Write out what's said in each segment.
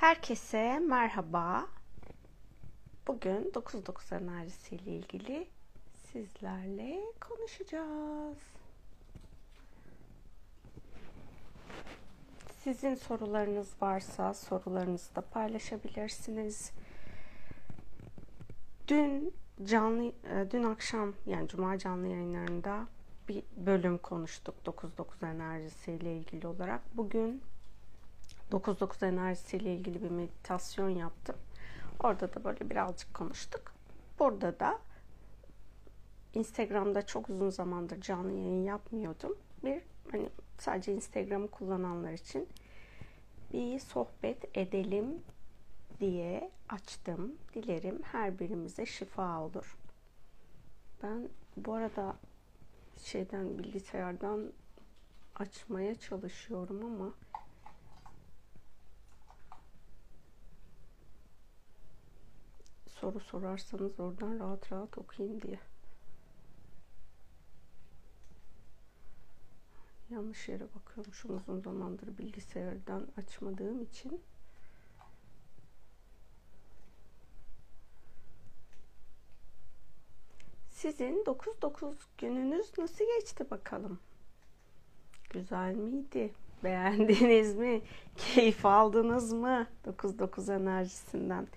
Herkese merhaba. Bugün 99 enerjisi ile ilgili sizlerle konuşacağız. Sizin sorularınız varsa sorularınızı da paylaşabilirsiniz. Dün canlı e, dün akşam yani cuma canlı yayınlarında bir bölüm konuştuk 99 enerjisi ile ilgili olarak. Bugün 99 enerjisiyle ilgili bir meditasyon yaptım. Orada da böyle birazcık konuştuk. Burada da Instagram'da çok uzun zamandır canlı yayın yapmıyordum. Bir hani sadece Instagram'ı kullananlar için bir sohbet edelim diye açtım. Dilerim her birimize şifa olur. Ben bu arada şeyden bilgisayardan açmaya çalışıyorum ama soru sorarsanız oradan rahat rahat okuyayım diye. Yanlış yere bakıyormuşum uzun zamandır bilgisayardan açmadığım için. Sizin 9-9 gününüz nasıl geçti bakalım? Güzel miydi? Beğendiniz mi? Keyif aldınız mı? 9-9 enerjisinden.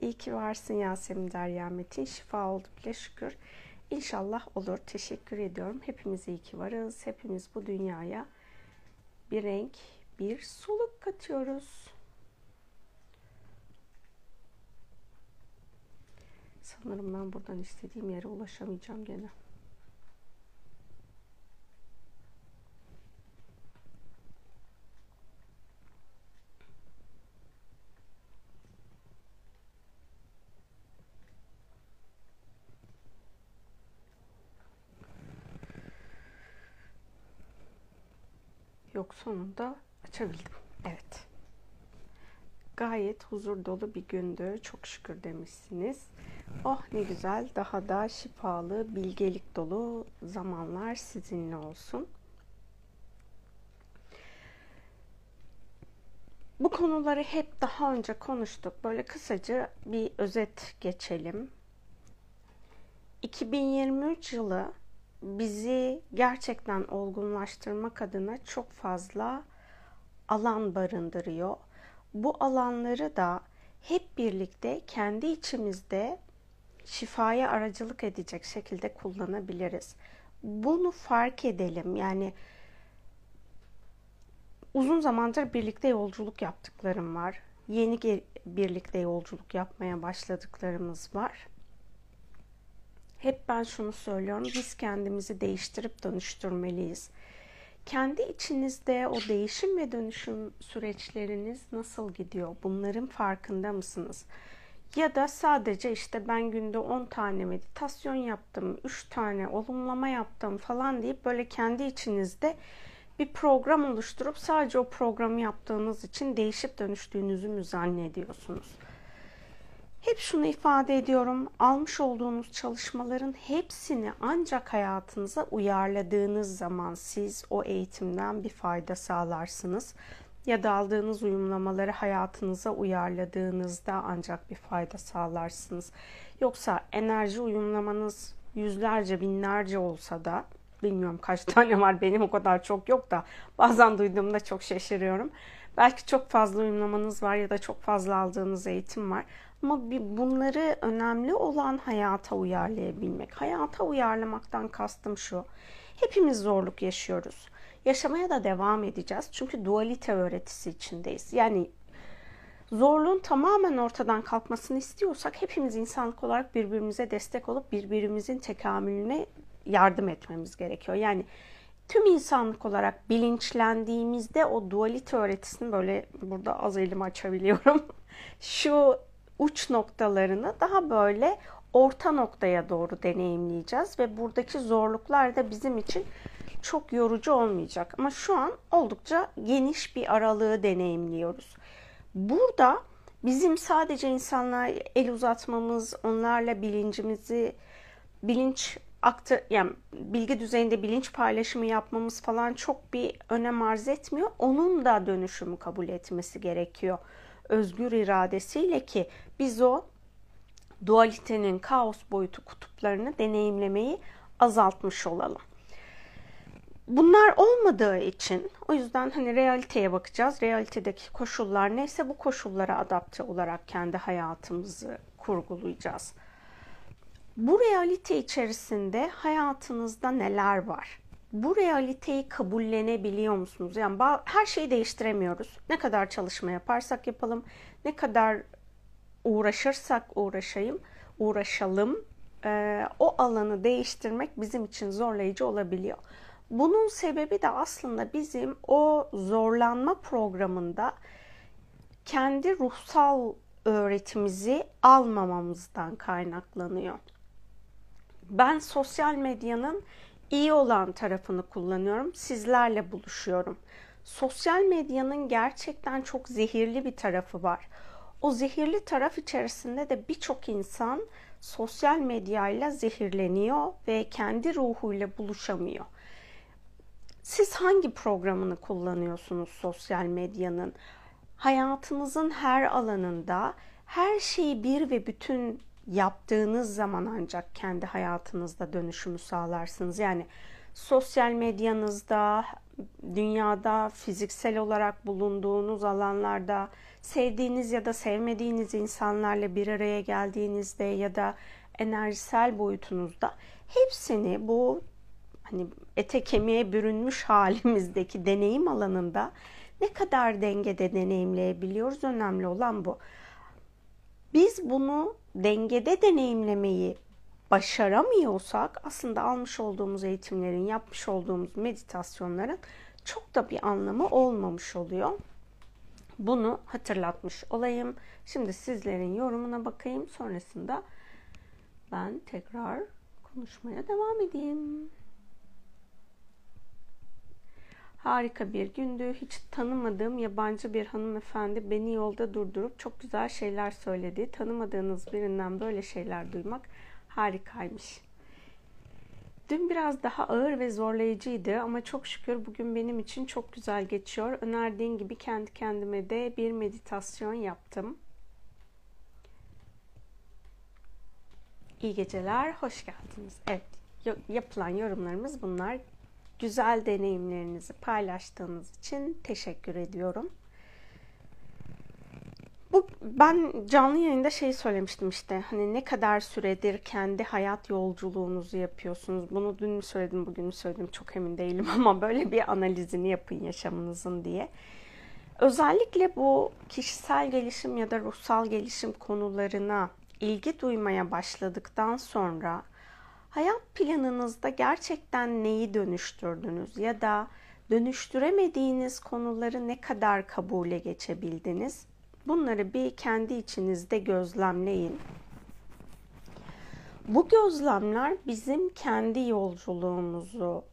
İyi ki varsın Yasemin Derya Metin. Şifa oldu bile şükür. İnşallah olur. Teşekkür ediyorum. Hepimiz iyi ki varız. Hepimiz bu dünyaya bir renk, bir soluk katıyoruz. Sanırım ben buradan istediğim yere ulaşamayacağım gene. Yok sonunda açabildim. Evet. Gayet huzur dolu bir gündü. Çok şükür demişsiniz. Oh ne güzel. Daha da şifalı, bilgelik dolu zamanlar sizinle olsun. Bu konuları hep daha önce konuştuk. Böyle kısaca bir özet geçelim. 2023 yılı bizi gerçekten olgunlaştırmak adına çok fazla alan barındırıyor. Bu alanları da hep birlikte kendi içimizde şifaya aracılık edecek şekilde kullanabiliriz. Bunu fark edelim. Yani uzun zamandır birlikte yolculuk yaptıklarım var. Yeni birlikte yolculuk yapmaya başladıklarımız var hep ben şunu söylüyorum. Biz kendimizi değiştirip dönüştürmeliyiz. Kendi içinizde o değişim ve dönüşüm süreçleriniz nasıl gidiyor? Bunların farkında mısınız? Ya da sadece işte ben günde 10 tane meditasyon yaptım, 3 tane olumlama yaptım falan deyip böyle kendi içinizde bir program oluşturup sadece o programı yaptığınız için değişip dönüştüğünüzü mü zannediyorsunuz? Hep şunu ifade ediyorum. Almış olduğunuz çalışmaların hepsini ancak hayatınıza uyarladığınız zaman siz o eğitimden bir fayda sağlarsınız. Ya da aldığınız uyumlamaları hayatınıza uyarladığınızda ancak bir fayda sağlarsınız. Yoksa enerji uyumlamanız yüzlerce binlerce olsa da bilmiyorum kaç tane var benim o kadar çok yok da bazen duyduğumda çok şaşırıyorum. Belki çok fazla uyumlamanız var ya da çok fazla aldığınız eğitim var. Ama bunları önemli olan hayata uyarlayabilmek. Hayata uyarlamaktan kastım şu. Hepimiz zorluk yaşıyoruz. Yaşamaya da devam edeceğiz. Çünkü dualite öğretisi içindeyiz. Yani zorluğun tamamen ortadan kalkmasını istiyorsak hepimiz insanlık olarak birbirimize destek olup birbirimizin tekamülüne yardım etmemiz gerekiyor. Yani tüm insanlık olarak bilinçlendiğimizde o dualite öğretisini böyle burada az elimi açabiliyorum. Şu uç noktalarını daha böyle orta noktaya doğru deneyimleyeceğiz ve buradaki zorluklar da bizim için çok yorucu olmayacak. Ama şu an oldukça geniş bir aralığı deneyimliyoruz. Burada bizim sadece insanlar el uzatmamız, onlarla bilincimizi bilinç aktı yani bilgi düzeyinde bilinç paylaşımı yapmamız falan çok bir önem arz etmiyor. Onun da dönüşümü kabul etmesi gerekiyor özgür iradesiyle ki biz o dualitenin kaos boyutu kutuplarını deneyimlemeyi azaltmış olalım. Bunlar olmadığı için o yüzden hani realiteye bakacağız. Realitedeki koşullar neyse bu koşullara adapte olarak kendi hayatımızı kurgulayacağız. Bu realite içerisinde hayatınızda neler var? Bu realiteyi kabullenebiliyor musunuz? Yani her şeyi değiştiremiyoruz. Ne kadar çalışma yaparsak yapalım, ne kadar uğraşırsak uğraşayım, uğraşalım, e, o alanı değiştirmek bizim için zorlayıcı olabiliyor. Bunun sebebi de aslında bizim o zorlanma programında kendi ruhsal öğretimizi almamamızdan kaynaklanıyor. Ben sosyal medyanın iyi olan tarafını kullanıyorum. Sizlerle buluşuyorum. Sosyal medyanın gerçekten çok zehirli bir tarafı var. O zehirli taraf içerisinde de birçok insan sosyal medyayla zehirleniyor ve kendi ruhuyla buluşamıyor. Siz hangi programını kullanıyorsunuz sosyal medyanın? Hayatınızın her alanında her şeyi bir ve bütün yaptığınız zaman ancak kendi hayatınızda dönüşümü sağlarsınız. Yani sosyal medyanızda, dünyada, fiziksel olarak bulunduğunuz alanlarda, sevdiğiniz ya da sevmediğiniz insanlarla bir araya geldiğinizde ya da enerjisel boyutunuzda hepsini bu hani ete kemiğe bürünmüş halimizdeki deneyim alanında ne kadar dengede deneyimleyebiliyoruz önemli olan bu. Biz bunu dengede deneyimlemeyi başaramıyorsak aslında almış olduğumuz eğitimlerin, yapmış olduğumuz meditasyonların çok da bir anlamı olmamış oluyor. Bunu hatırlatmış olayım. Şimdi sizlerin yorumuna bakayım. Sonrasında ben tekrar konuşmaya devam edeyim. Harika bir gündü. Hiç tanımadığım yabancı bir hanımefendi beni yolda durdurup çok güzel şeyler söyledi. Tanımadığınız birinden böyle şeyler duymak harikaymış. Dün biraz daha ağır ve zorlayıcıydı ama çok şükür bugün benim için çok güzel geçiyor. Önerdiğin gibi kendi kendime de bir meditasyon yaptım. İyi geceler, hoş geldiniz. Evet, yapılan yorumlarımız bunlar. Güzel deneyimlerinizi paylaştığınız için teşekkür ediyorum. Bu ben canlı yayında şey söylemiştim işte hani ne kadar süredir kendi hayat yolculuğunuzu yapıyorsunuz. Bunu dün mü söyledim bugün mü söyledim çok emin değilim ama böyle bir analizini yapın yaşamınızın diye. Özellikle bu kişisel gelişim ya da ruhsal gelişim konularına ilgi duymaya başladıktan sonra hayat planınızda gerçekten neyi dönüştürdünüz ya da dönüştüremediğiniz konuları ne kadar kabule geçebildiniz? Bunları bir kendi içinizde gözlemleyin. Bu gözlemler bizim kendi yolculuğumuzu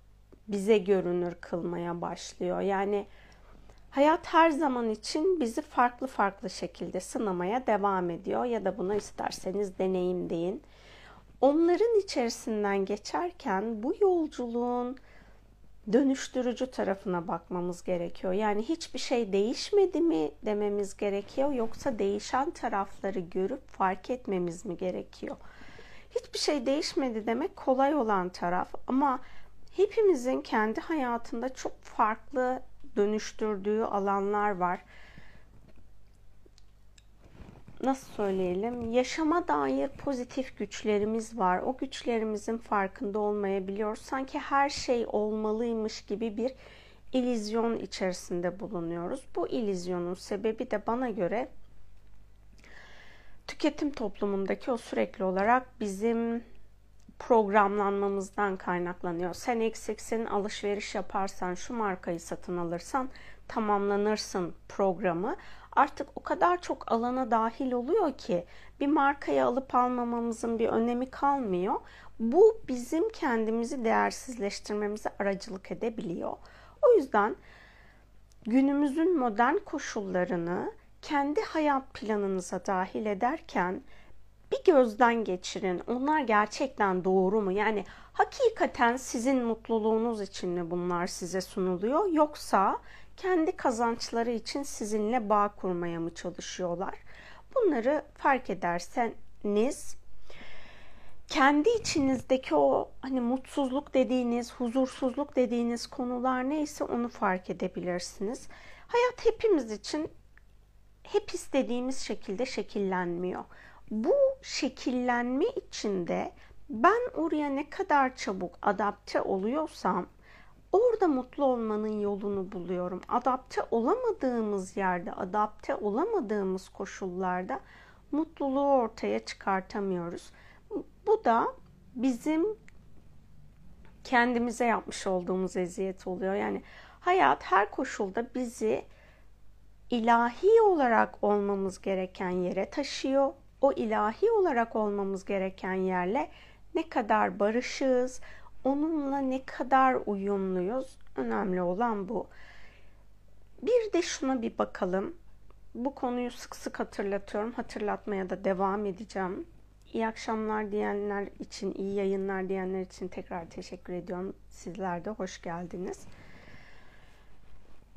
bize görünür kılmaya başlıyor. Yani hayat her zaman için bizi farklı farklı şekilde sınamaya devam ediyor ya da buna isterseniz deneyim deyin. Onların içerisinden geçerken bu yolculuğun dönüştürücü tarafına bakmamız gerekiyor. Yani hiçbir şey değişmedi mi dememiz gerekiyor yoksa değişen tarafları görüp fark etmemiz mi gerekiyor? Hiçbir şey değişmedi demek kolay olan taraf ama hepimizin kendi hayatında çok farklı dönüştürdüğü alanlar var nasıl söyleyelim yaşama dair pozitif güçlerimiz var. O güçlerimizin farkında olmayabiliyoruz. Sanki her şey olmalıymış gibi bir ilizyon içerisinde bulunuyoruz. Bu ilizyonun sebebi de bana göre tüketim toplumundaki o sürekli olarak bizim programlanmamızdan kaynaklanıyor. Sen eksiksin, alışveriş yaparsan, şu markayı satın alırsan tamamlanırsın programı artık o kadar çok alana dahil oluyor ki bir markayı alıp almamamızın bir önemi kalmıyor. Bu bizim kendimizi değersizleştirmemize aracılık edebiliyor. O yüzden günümüzün modern koşullarını kendi hayat planınıza dahil ederken bir gözden geçirin. Onlar gerçekten doğru mu? Yani hakikaten sizin mutluluğunuz için mi bunlar size sunuluyor? Yoksa kendi kazançları için sizinle bağ kurmaya mı çalışıyorlar? Bunları fark ederseniz kendi içinizdeki o hani mutsuzluk dediğiniz, huzursuzluk dediğiniz konular neyse onu fark edebilirsiniz. Hayat hepimiz için hep istediğimiz şekilde şekillenmiyor. Bu şekillenme içinde ben oraya ne kadar çabuk adapte oluyorsam orada mutlu olmanın yolunu buluyorum. Adapte olamadığımız yerde, adapte olamadığımız koşullarda mutluluğu ortaya çıkartamıyoruz. Bu da bizim kendimize yapmış olduğumuz eziyet oluyor. Yani hayat her koşulda bizi ilahi olarak olmamız gereken yere taşıyor. O ilahi olarak olmamız gereken yerle ne kadar barışığız, onunla ne kadar uyumluyuz önemli olan bu. Bir de şuna bir bakalım. Bu konuyu sık sık hatırlatıyorum. Hatırlatmaya da devam edeceğim. İyi akşamlar diyenler için, iyi yayınlar diyenler için tekrar teşekkür ediyorum. Sizler de hoş geldiniz.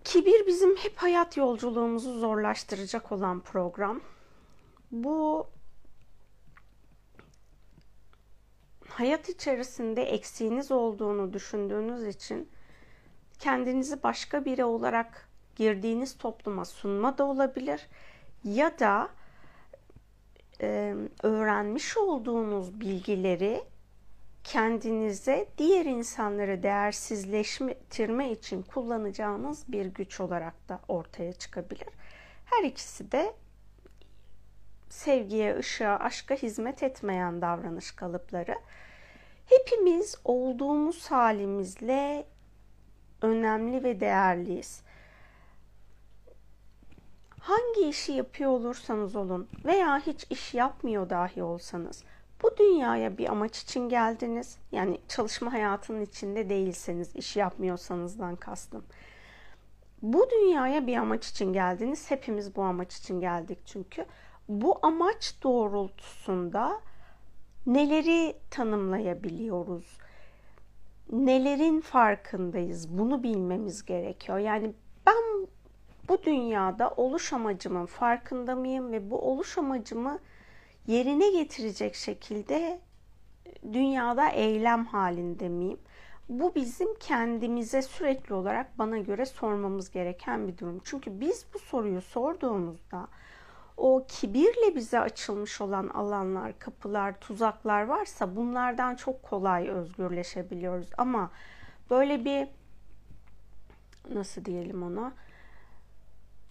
Kibir bizim hep hayat yolculuğumuzu zorlaştıracak olan program. Bu hayat içerisinde eksiğiniz olduğunu düşündüğünüz için kendinizi başka biri olarak girdiğiniz topluma sunma da olabilir ya da e, öğrenmiş olduğunuz bilgileri kendinize diğer insanları değersizleştirme için kullanacağınız bir güç olarak da ortaya çıkabilir. Her ikisi de sevgiye, ışığa, aşka hizmet etmeyen davranış kalıpları. Hepimiz olduğumuz halimizle önemli ve değerliyiz. Hangi işi yapıyor olursanız olun veya hiç iş yapmıyor dahi olsanız bu dünyaya bir amaç için geldiniz. Yani çalışma hayatının içinde değilseniz, iş yapmıyorsanızdan kastım. Bu dünyaya bir amaç için geldiniz. Hepimiz bu amaç için geldik çünkü. Bu amaç doğrultusunda neleri tanımlayabiliyoruz? Nelerin farkındayız? Bunu bilmemiz gerekiyor. Yani ben bu dünyada oluş amacımın farkında mıyım ve bu oluş amacımı yerine getirecek şekilde dünyada eylem halinde miyim? Bu bizim kendimize sürekli olarak bana göre sormamız gereken bir durum. Çünkü biz bu soruyu sorduğumuzda o kibirle bize açılmış olan alanlar, kapılar, tuzaklar varsa bunlardan çok kolay özgürleşebiliyoruz. Ama böyle bir nasıl diyelim ona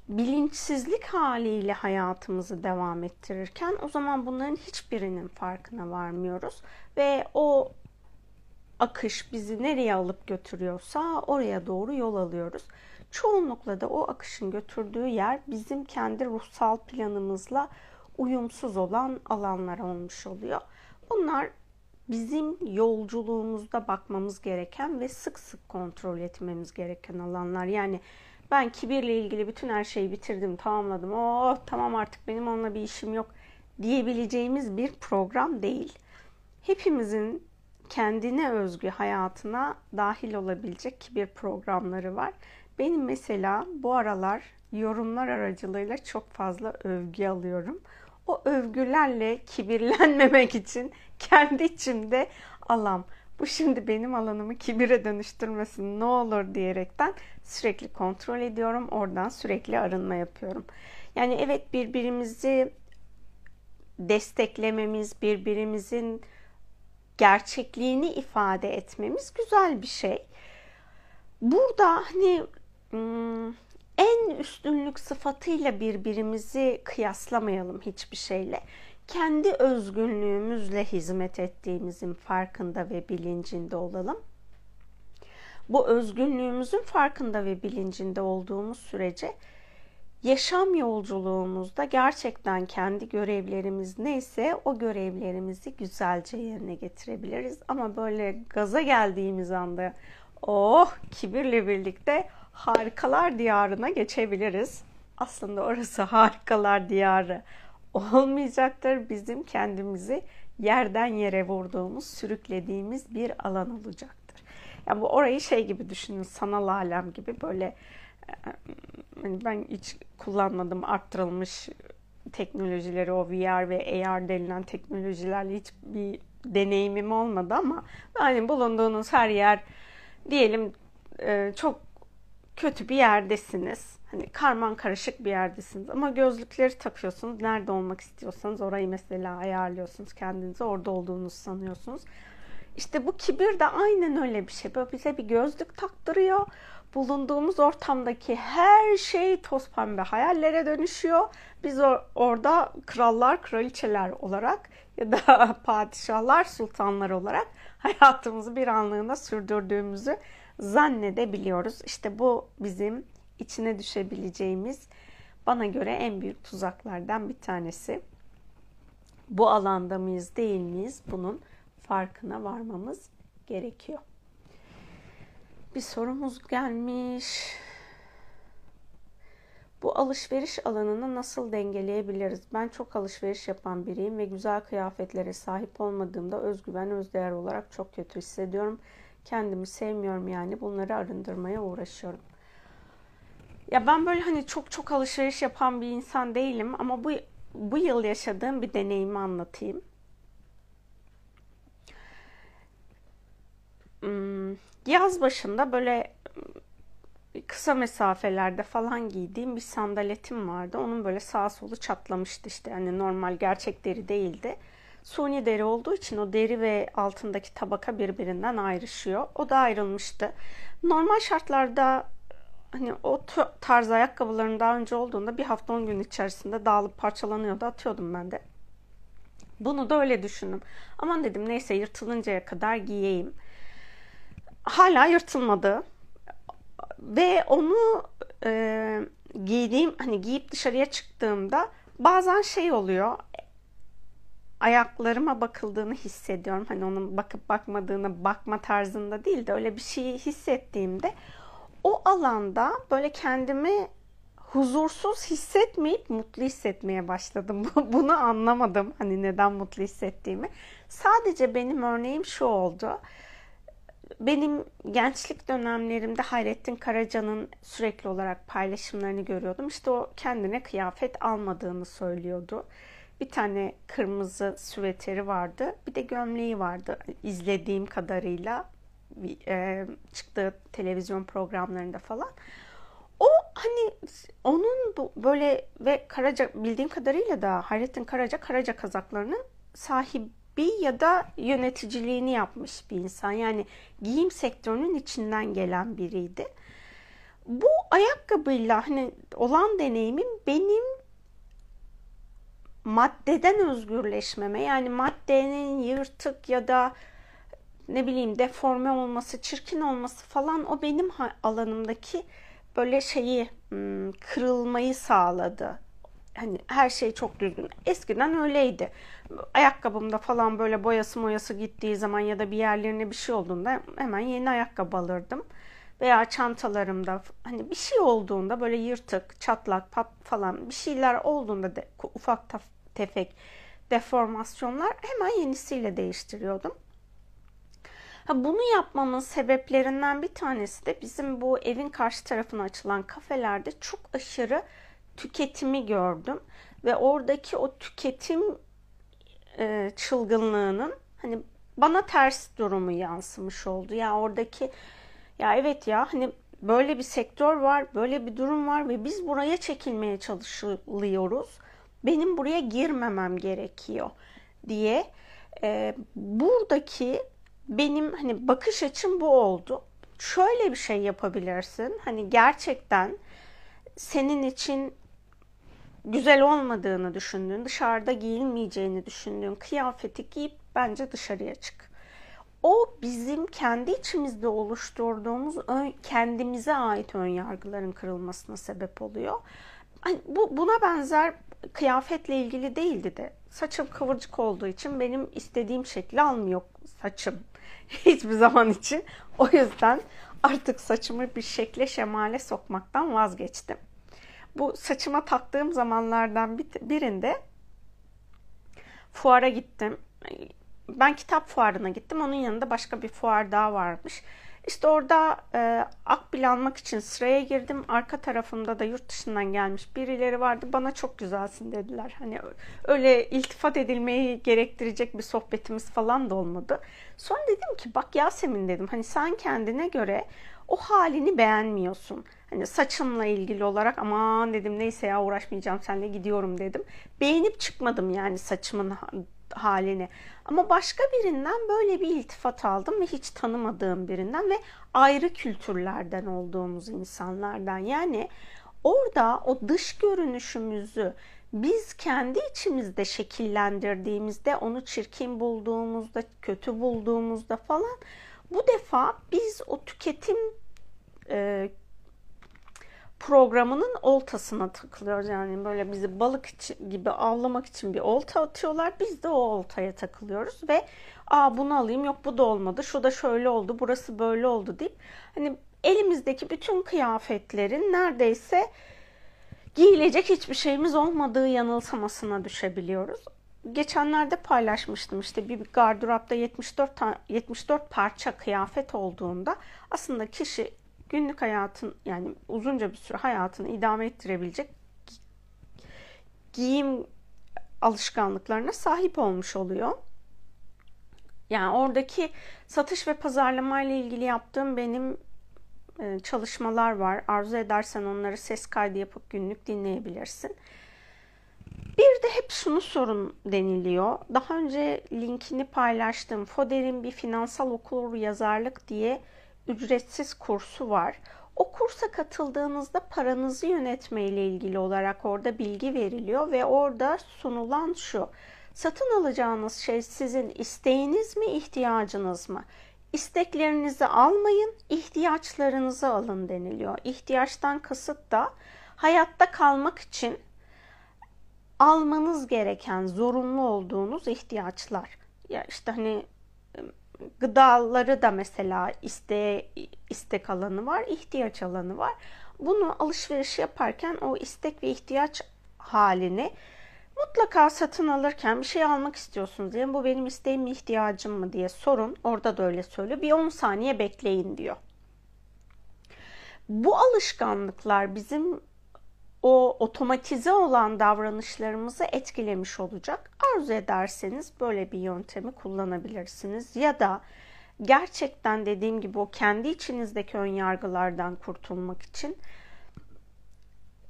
bilinçsizlik haliyle hayatımızı devam ettirirken o zaman bunların hiçbirinin farkına varmıyoruz ve o akış bizi nereye alıp götürüyorsa oraya doğru yol alıyoruz. Çoğunlukla da o akışın götürdüğü yer bizim kendi ruhsal planımızla uyumsuz olan alanlar olmuş oluyor. Bunlar bizim yolculuğumuzda bakmamız gereken ve sık sık kontrol etmemiz gereken alanlar. Yani ben kibirle ilgili bütün her şeyi bitirdim, tamamladım. Oh tamam artık benim onunla bir işim yok diyebileceğimiz bir program değil. Hepimizin kendine özgü hayatına dahil olabilecek kibir programları var. Benim mesela bu aralar yorumlar aracılığıyla çok fazla övgü alıyorum. O övgülerle kibirlenmemek için kendi içimde alam bu şimdi benim alanımı kibire dönüştürmesin ne olur diyerekten sürekli kontrol ediyorum. Oradan sürekli arınma yapıyorum. Yani evet birbirimizi desteklememiz, birbirimizin gerçekliğini ifade etmemiz güzel bir şey. Burada hani en üstünlük sıfatıyla birbirimizi kıyaslamayalım hiçbir şeyle kendi özgünlüğümüzle hizmet ettiğimizin farkında ve bilincinde olalım. Bu özgünlüğümüzün farkında ve bilincinde olduğumuz sürece yaşam yolculuğumuzda gerçekten kendi görevlerimiz neyse o görevlerimizi güzelce yerine getirebiliriz. Ama böyle gaza geldiğimiz anda oh kibirle birlikte harikalar diyarına geçebiliriz. Aslında orası harikalar diyarı olmayacaktır. Bizim kendimizi yerden yere vurduğumuz, sürüklediğimiz bir alan olacaktır. Yani bu orayı şey gibi düşünün, sanal alem gibi böyle hani ben hiç kullanmadım arttırılmış teknolojileri o VR ve AR denilen teknolojilerle hiç bir deneyimim olmadı ama hani bulunduğunuz her yer diyelim çok kötü bir yerdesiniz. Hani karman karışık bir yerdesiniz ama gözlükleri takıyorsunuz. Nerede olmak istiyorsanız orayı mesela ayarlıyorsunuz kendinize. Orada olduğunuzu sanıyorsunuz. İşte bu kibir de aynen öyle bir şey. Böyle bize bir gözlük taktırıyor. Bulunduğumuz ortamdaki her şey toz pembe hayallere dönüşüyor. Biz or- orada krallar, kraliçeler olarak ya da padişahlar, sultanlar olarak hayatımızı bir anlığına sürdürdüğümüzü zannedebiliyoruz. İşte bu bizim içine düşebileceğimiz bana göre en büyük tuzaklardan bir tanesi. Bu alanda mıyız değil miyiz? Bunun farkına varmamız gerekiyor. Bir sorumuz gelmiş. Bu alışveriş alanını nasıl dengeleyebiliriz? Ben çok alışveriş yapan biriyim ve güzel kıyafetlere sahip olmadığımda özgüven, özdeğer olarak çok kötü hissediyorum. Kendimi sevmiyorum yani bunları arındırmaya uğraşıyorum. Ya ben böyle hani çok çok alışveriş yapan bir insan değilim ama bu bu yıl yaşadığım bir deneyimi anlatayım. Hmm, yaz başında böyle kısa mesafelerde falan giydiğim bir sandaletim vardı. Onun böyle sağ solu çatlamıştı işte. Yani normal gerçek deri değildi. Suni deri olduğu için o deri ve altındaki tabaka birbirinden ayrışıyor. O da ayrılmıştı. Normal şartlarda hani o tarz ayakkabıların daha önce olduğunda bir hafta 10 gün içerisinde dağılıp parçalanıyordu atıyordum ben de. Bunu da öyle düşündüm. Aman dedim neyse yırtılıncaya kadar giyeyim. Hala yırtılmadı. Ve onu e, giydiğim hani giyip dışarıya çıktığımda bazen şey oluyor ayaklarıma bakıldığını hissediyorum. Hani onun bakıp bakmadığını bakma tarzında değil de öyle bir şeyi hissettiğimde o alanda böyle kendimi huzursuz hissetmeyip mutlu hissetmeye başladım. Bunu anlamadım hani neden mutlu hissettiğimi. Sadece benim örneğim şu oldu. Benim gençlik dönemlerimde Hayrettin Karaca'nın sürekli olarak paylaşımlarını görüyordum. İşte o kendine kıyafet almadığını söylüyordu. Bir tane kırmızı süveteri vardı. Bir de gömleği vardı izlediğim kadarıyla e, çıktığı televizyon programlarında falan. O hani onun bu böyle ve Karaca bildiğim kadarıyla da Hayrettin Karaca Karaca kazaklarının sahibi ya da yöneticiliğini yapmış bir insan. Yani giyim sektörünün içinden gelen biriydi. Bu ayakkabıyla hani olan deneyimim benim maddeden özgürleşmeme yani maddenin yırtık ya da ne bileyim deforme olması, çirkin olması falan o benim alanımdaki böyle şeyi hmm, kırılmayı sağladı. Hani her şey çok düzgün. Eskiden öyleydi. Ayakkabımda falan böyle boyası moyası gittiği zaman ya da bir yerlerine bir şey olduğunda hemen yeni ayakkabı alırdım. Veya çantalarımda hani bir şey olduğunda böyle yırtık, çatlak, pat falan bir şeyler olduğunda de, ufak tefek deformasyonlar hemen yenisiyle değiştiriyordum. Ha, bunu yapmamın sebeplerinden bir tanesi de bizim bu evin karşı tarafına açılan kafelerde çok aşırı tüketimi gördüm ve oradaki o tüketim e, çılgınlığının hani bana ters durumu yansımış oldu. Ya yani oradaki ya evet ya hani böyle bir sektör var, böyle bir durum var ve biz buraya çekilmeye çalışıyoruz. Benim buraya girmemem gerekiyor diye e, buradaki benim hani bakış açım bu oldu. Şöyle bir şey yapabilirsin. Hani gerçekten senin için güzel olmadığını düşündüğün, dışarıda giyilmeyeceğini düşündüğün kıyafeti giyip bence dışarıya çık. O bizim kendi içimizde oluşturduğumuz kendimize ait ön yargıların kırılmasına sebep oluyor. Hani bu buna benzer kıyafetle ilgili değildi de saçım kıvırcık olduğu için benim istediğim şekli almıyor saçım. hiçbir zaman için. O yüzden artık saçımı bir şekle şemale sokmaktan vazgeçtim. Bu saçıma taktığım zamanlardan birinde fuara gittim. Ben kitap fuarına gittim. Onun yanında başka bir fuar daha varmış. İşte orada e, akbil almak için sıraya girdim. Arka tarafımda da yurt dışından gelmiş birileri vardı. Bana çok güzelsin dediler. Hani öyle iltifat edilmeyi gerektirecek bir sohbetimiz falan da olmadı. Sonra dedim ki bak Yasemin dedim. Hani sen kendine göre o halini beğenmiyorsun. Hani saçımla ilgili olarak aman dedim neyse ya uğraşmayacağım seninle gidiyorum dedim. Beğenip çıkmadım yani saçımın halini. Ama başka birinden böyle bir iltifat aldım ve hiç tanımadığım birinden ve ayrı kültürlerden olduğumuz insanlardan. Yani orada o dış görünüşümüzü biz kendi içimizde şekillendirdiğimizde, onu çirkin bulduğumuzda, kötü bulduğumuzda falan bu defa biz o tüketim e, programının oltasına takılıyoruz. Yani böyle bizi balık için, gibi avlamak için bir olta atıyorlar. Biz de o oltaya takılıyoruz ve aa bunu alayım yok bu da olmadı. Şu da şöyle oldu burası böyle oldu deyip hani elimizdeki bütün kıyafetlerin neredeyse giyilecek hiçbir şeyimiz olmadığı yanılsamasına düşebiliyoruz. Geçenlerde paylaşmıştım işte bir gardıropta 74 74 parça kıyafet olduğunda aslında kişi günlük hayatın yani uzunca bir süre hayatını idame ettirebilecek giyim alışkanlıklarına sahip olmuş oluyor. Yani oradaki satış ve pazarlama ile ilgili yaptığım benim e, çalışmalar var. Arzu edersen onları ses kaydı yapıp günlük dinleyebilirsin. Bir de hep şunu sorun deniliyor. Daha önce linkini paylaştım. Foder'in bir finansal okur yazarlık diye ücretsiz kursu var. O kursa katıldığınızda paranızı yönetme ile ilgili olarak orada bilgi veriliyor ve orada sunulan şu. Satın alacağınız şey sizin isteğiniz mi, ihtiyacınız mı? İsteklerinizi almayın, ihtiyaçlarınızı alın deniliyor. İhtiyaçtan kasıt da hayatta kalmak için almanız gereken, zorunlu olduğunuz ihtiyaçlar. Ya işte hani gıdaları da mesela iste, istek alanı var, ihtiyaç alanı var. Bunu alışveriş yaparken o istek ve ihtiyaç halini mutlaka satın alırken bir şey almak istiyorsunuz diye bu benim isteğim mi ihtiyacım mı diye sorun. Orada da öyle söylüyor. Bir 10 saniye bekleyin diyor. Bu alışkanlıklar bizim o otomatize olan davranışlarımızı etkilemiş olacak. Arzu ederseniz böyle bir yöntemi kullanabilirsiniz ya da gerçekten dediğim gibi o kendi içinizdeki ön yargılardan kurtulmak için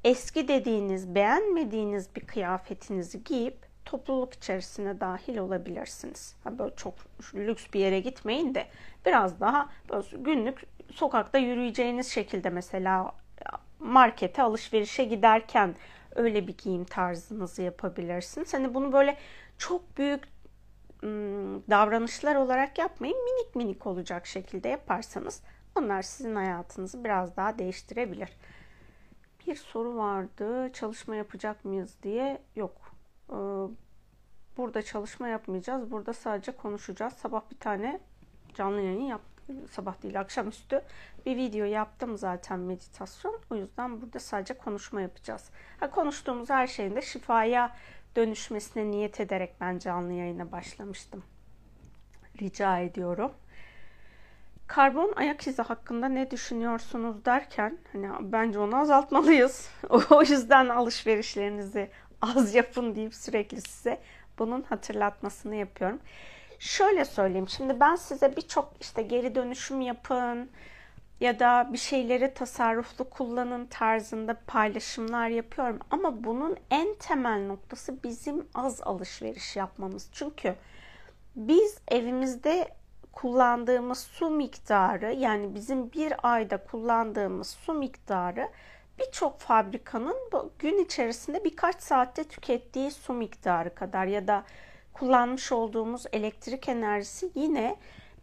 eski dediğiniz, beğenmediğiniz bir kıyafetinizi giyip topluluk içerisine dahil olabilirsiniz. Böyle çok lüks bir yere gitmeyin de biraz daha böyle günlük sokakta yürüyeceğiniz şekilde mesela markete alışverişe giderken öyle bir giyim tarzınızı yapabilirsiniz. Hani bunu böyle çok büyük davranışlar olarak yapmayın. Minik minik olacak şekilde yaparsanız onlar sizin hayatınızı biraz daha değiştirebilir. Bir soru vardı. Çalışma yapacak mıyız diye. Yok. Burada çalışma yapmayacağız. Burada sadece konuşacağız. Sabah bir tane canlı yayın yaptık sabah değil akşamüstü bir video yaptım zaten meditasyon. O yüzden burada sadece konuşma yapacağız. Ha, konuştuğumuz her şeyin de şifaya dönüşmesine niyet ederek ben canlı yayına başlamıştım. Rica ediyorum. Karbon ayak izi hakkında ne düşünüyorsunuz derken hani bence onu azaltmalıyız. o yüzden alışverişlerinizi az yapın deyip sürekli size bunun hatırlatmasını yapıyorum. Şöyle söyleyeyim. Şimdi ben size birçok işte geri dönüşüm yapın ya da bir şeyleri tasarruflu kullanın tarzında paylaşımlar yapıyorum. Ama bunun en temel noktası bizim az alışveriş yapmamız. Çünkü biz evimizde kullandığımız su miktarı yani bizim bir ayda kullandığımız su miktarı birçok fabrikanın gün içerisinde birkaç saatte tükettiği su miktarı kadar ya da kullanmış olduğumuz elektrik enerjisi yine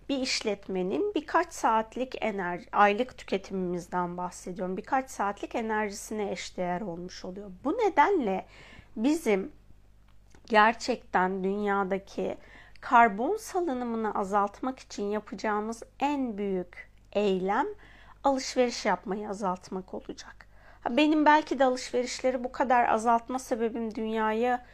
bir işletmenin birkaç saatlik enerji, aylık tüketimimizden bahsediyorum. Birkaç saatlik enerjisine eşdeğer olmuş oluyor. Bu nedenle bizim gerçekten dünyadaki karbon salınımını azaltmak için yapacağımız en büyük eylem alışveriş yapmayı azaltmak olacak. Benim belki de alışverişleri bu kadar azaltma sebebim dünyaya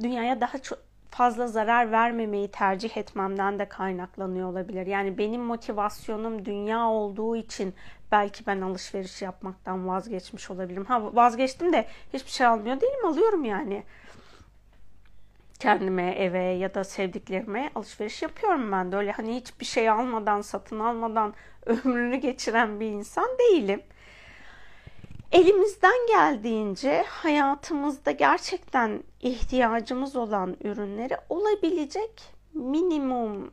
dünyaya daha çok fazla zarar vermemeyi tercih etmemden de kaynaklanıyor olabilir. Yani benim motivasyonum dünya olduğu için belki ben alışveriş yapmaktan vazgeçmiş olabilirim. Ha vazgeçtim de hiçbir şey almıyor değilim alıyorum yani. Kendime, eve ya da sevdiklerime alışveriş yapıyorum ben de. Öyle hani hiçbir şey almadan, satın almadan ömrünü geçiren bir insan değilim elimizden geldiğince hayatımızda gerçekten ihtiyacımız olan ürünleri olabilecek minimum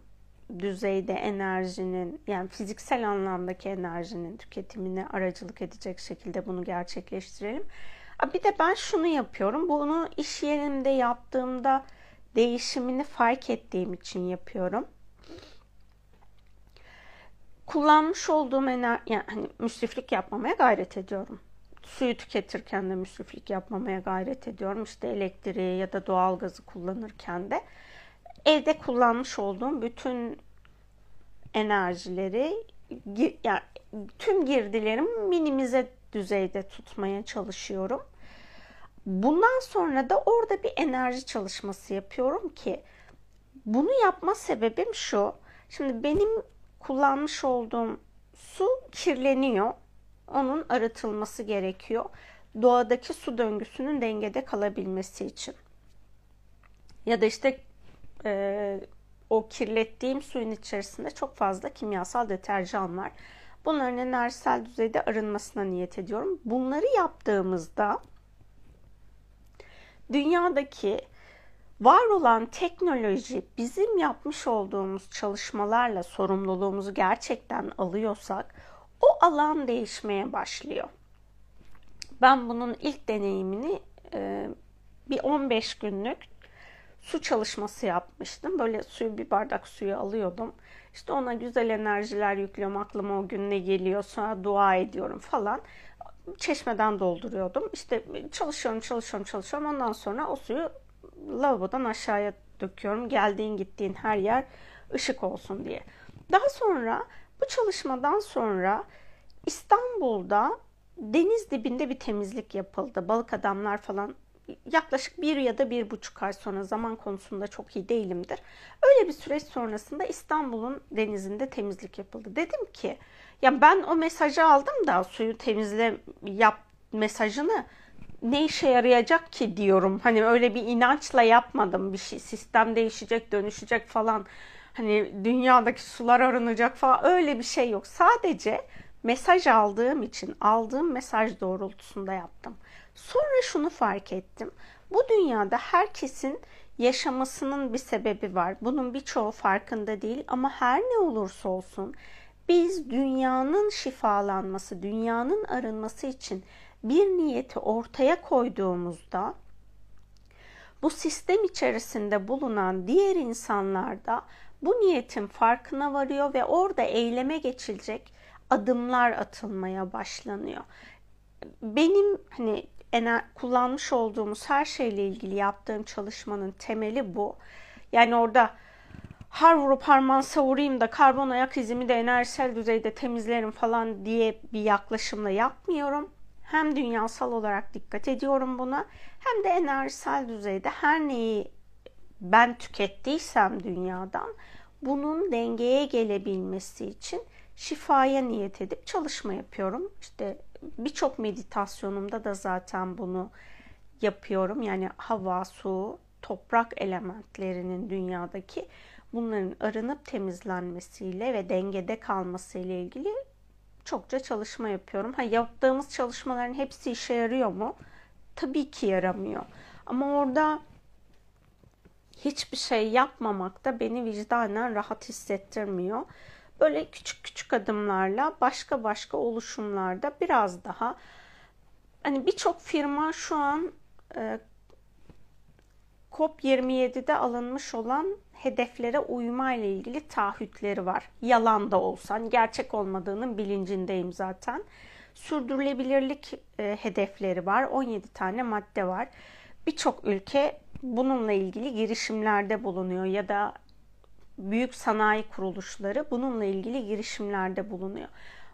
düzeyde enerjinin yani fiziksel anlamdaki enerjinin tüketimine aracılık edecek şekilde bunu gerçekleştirelim. Bir de ben şunu yapıyorum. Bunu iş yerimde yaptığımda değişimini fark ettiğim için yapıyorum. Kullanmış olduğum enerji yani hani müsriflik yapmamaya gayret ediyorum suyu tüketirken de müsriflik yapmamaya gayret ediyorum. İşte elektriği ya da doğalgazı kullanırken de evde kullanmış olduğum bütün enerjileri yani tüm girdilerimi minimize düzeyde tutmaya çalışıyorum. Bundan sonra da orada bir enerji çalışması yapıyorum ki bunu yapma sebebim şu. Şimdi benim kullanmış olduğum su kirleniyor onun arıtılması gerekiyor. Doğadaki su döngüsünün dengede kalabilmesi için. Ya da işte e, o kirlettiğim suyun içerisinde çok fazla kimyasal deterjan var. Bunların enerjisel düzeyde arınmasına niyet ediyorum. Bunları yaptığımızda dünyadaki var olan teknoloji bizim yapmış olduğumuz çalışmalarla sorumluluğumuzu gerçekten alıyorsak o alan değişmeye başlıyor. Ben bunun ilk deneyimini e, bir 15 günlük su çalışması yapmıştım. Böyle suyu bir bardak suyu alıyordum. İşte ona güzel enerjiler yüklüyorum. Aklıma o gün ne geliyor sonra dua ediyorum falan. Çeşmeden dolduruyordum. İşte çalışıyorum, çalışıyorum, çalışıyorum. Ondan sonra o suyu lavabodan aşağıya döküyorum. Geldiğin gittiğin her yer ışık olsun diye. Daha sonra bu çalışmadan sonra İstanbul'da deniz dibinde bir temizlik yapıldı. Balık adamlar falan yaklaşık bir ya da bir buçuk ay sonra zaman konusunda çok iyi değilimdir. Öyle bir süreç sonrasında İstanbul'un denizinde temizlik yapıldı. Dedim ki ya ben o mesajı aldım da suyu temizle yap mesajını ne işe yarayacak ki diyorum. Hani öyle bir inançla yapmadım bir şey. Sistem değişecek, dönüşecek falan hani dünyadaki sular arınacak falan öyle bir şey yok. Sadece mesaj aldığım için aldığım mesaj doğrultusunda yaptım. Sonra şunu fark ettim. Bu dünyada herkesin yaşamasının bir sebebi var. Bunun birçoğu farkında değil ama her ne olursa olsun biz dünyanın şifalanması, dünyanın arınması için bir niyeti ortaya koyduğumuzda bu sistem içerisinde bulunan diğer insanlar da bu niyetin farkına varıyor ve orada eyleme geçilecek adımlar atılmaya başlanıyor. Benim hani kullanmış olduğumuz her şeyle ilgili yaptığım çalışmanın temeli bu. Yani orada har vurup harman savurayım da karbon ayak izimi de enerjisel düzeyde temizlerim falan diye bir yaklaşımla yapmıyorum. Hem dünyasal olarak dikkat ediyorum buna hem de enerjisel düzeyde her neyi ben tükettiysem dünyadan bunun dengeye gelebilmesi için şifaya niyet edip çalışma yapıyorum. İşte birçok meditasyonumda da zaten bunu yapıyorum. Yani hava, su, toprak elementlerinin dünyadaki bunların arınıp temizlenmesiyle ve dengede kalması ile ilgili çokça çalışma yapıyorum. Ha yaptığımız çalışmaların hepsi işe yarıyor mu? Tabii ki yaramıyor. Ama orada hiçbir şey yapmamak da beni vicdanen rahat hissettirmiyor. Böyle küçük küçük adımlarla başka başka oluşumlarda biraz daha hani birçok firma şu an e, COP27'de alınmış olan hedeflere uyma ile ilgili taahhütleri var. Yalan da olsa, hani gerçek olmadığının bilincindeyim zaten. Sürdürülebilirlik e, hedefleri var. 17 tane madde var. Birçok ülke bununla ilgili girişimlerde bulunuyor ya da büyük sanayi kuruluşları bununla ilgili girişimlerde bulunuyor.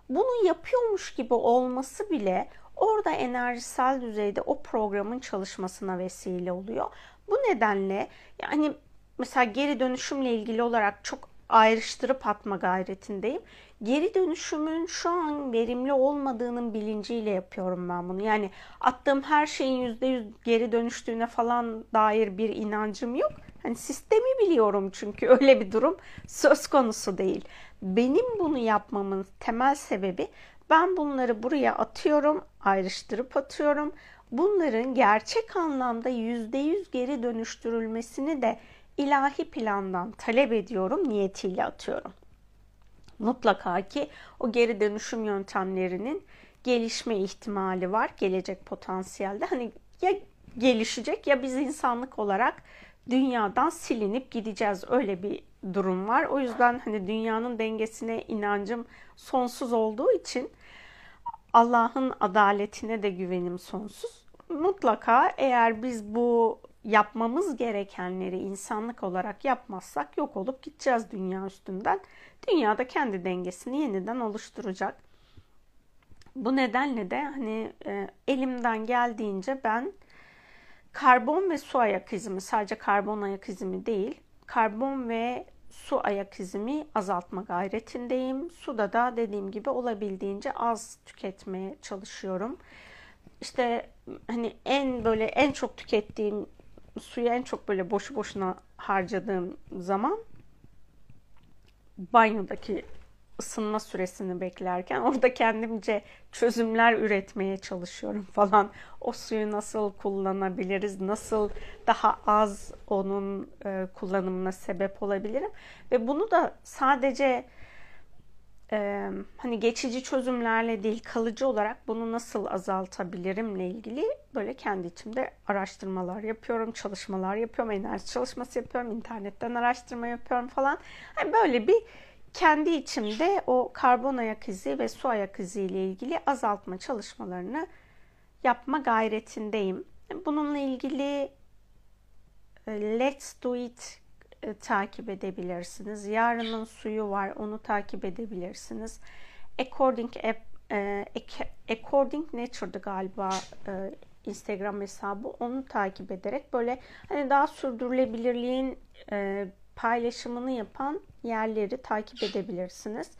Bunu yapıyormuş gibi olması bile orada enerjisel düzeyde o programın çalışmasına vesile oluyor. Bu nedenle yani mesela geri dönüşümle ilgili olarak çok ayrıştırıp atma gayretindeyim. Geri dönüşümün şu an verimli olmadığının bilinciyle yapıyorum ben bunu. Yani attığım her şeyin %100 geri dönüştüğüne falan dair bir inancım yok. Hani sistemi biliyorum çünkü öyle bir durum söz konusu değil. Benim bunu yapmamın temel sebebi ben bunları buraya atıyorum, ayrıştırıp atıyorum. Bunların gerçek anlamda %100 geri dönüştürülmesini de ilahi plandan talep ediyorum, niyetiyle atıyorum. Mutlaka ki o geri dönüşüm yöntemlerinin gelişme ihtimali var, gelecek potansiyelde. Hani ya gelişecek ya biz insanlık olarak dünyadan silinip gideceğiz. Öyle bir durum var. O yüzden hani dünyanın dengesine inancım sonsuz olduğu için Allah'ın adaletine de güvenim sonsuz. Mutlaka eğer biz bu yapmamız gerekenleri insanlık olarak yapmazsak yok olup gideceğiz dünya üstünden. Dünya da kendi dengesini yeniden oluşturacak. Bu nedenle de hani e, elimden geldiğince ben karbon ve su ayak izimi sadece karbon ayak izimi değil karbon ve su ayak izimi azaltma gayretindeyim. Suda da dediğim gibi olabildiğince az tüketmeye çalışıyorum. İşte hani en böyle en çok tükettiğim suyu en çok böyle boşu boşuna harcadığım zaman banyodaki ısınma süresini beklerken orada kendimce çözümler üretmeye çalışıyorum falan. O suyu nasıl kullanabiliriz? Nasıl daha az onun e, kullanımına sebep olabilirim? Ve bunu da sadece e, hani geçici çözümlerle değil kalıcı olarak bunu nasıl azaltabilirimle ilgili böyle kendi içimde araştırmalar yapıyorum, çalışmalar yapıyorum, enerji çalışması yapıyorum, internetten araştırma yapıyorum falan. Yani böyle bir kendi içimde o karbon ayak izi ve su ayak izi ile ilgili azaltma çalışmalarını yapma gayretindeyim. Bununla ilgili Let's Do It e, takip edebilirsiniz. Yarının suyu var, onu takip edebilirsiniz. According App, e, According Nature'dı galiba e, Instagram hesabı. Onu takip ederek böyle hani daha sürdürülebilirliğin e, paylaşımını yapan yerleri takip edebilirsiniz.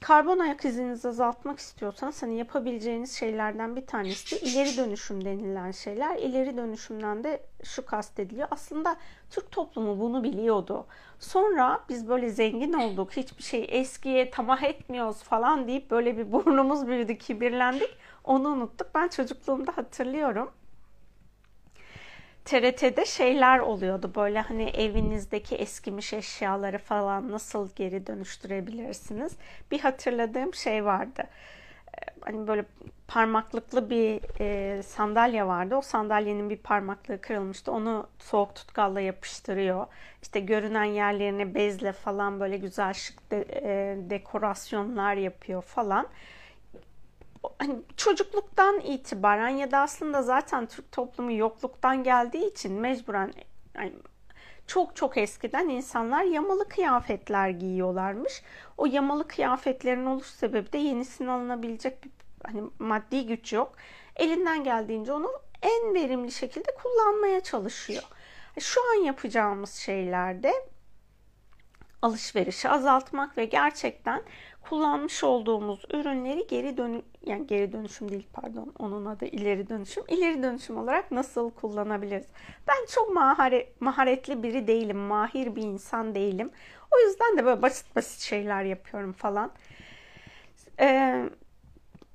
Karbon ayak izinizi azaltmak istiyorsanız hani yapabileceğiniz şeylerden bir tanesi de ileri dönüşüm denilen şeyler. İleri dönüşümden de şu kastediliyor. Aslında Türk toplumu bunu biliyordu. Sonra biz böyle zengin olduk, hiçbir şey eskiye tamah etmiyoruz falan deyip böyle bir burnumuz büyüdü, kibirlendik. Onu unuttuk. Ben çocukluğumda hatırlıyorum. TRT'de şeyler oluyordu böyle hani evinizdeki eskimiş eşyaları falan nasıl geri dönüştürebilirsiniz. Bir hatırladığım şey vardı. Ee, hani böyle parmaklıklı bir e, sandalye vardı. O sandalyenin bir parmaklığı kırılmıştı. Onu soğuk tutkalla yapıştırıyor. İşte görünen yerlerine bezle falan böyle güzel şık de, e, dekorasyonlar yapıyor falan hani çocukluktan itibaren ya da aslında zaten Türk toplumu yokluktan geldiği için mecburen yani çok çok eskiden insanlar yamalı kıyafetler giyiyorlarmış. O yamalı kıyafetlerin oluş sebebi de yenisini alınabilecek bir hani maddi güç yok. Elinden geldiğince onu en verimli şekilde kullanmaya çalışıyor. Şu an yapacağımız şeylerde alışverişi azaltmak ve gerçekten kullanmış olduğumuz ürünleri geri dönü yani geri dönüşüm değil pardon onun adı ileri dönüşüm. İleri dönüşüm olarak nasıl kullanabiliriz? Ben çok maharet, maharetli biri değilim. Mahir bir insan değilim. O yüzden de böyle basit basit şeyler yapıyorum falan. Ee,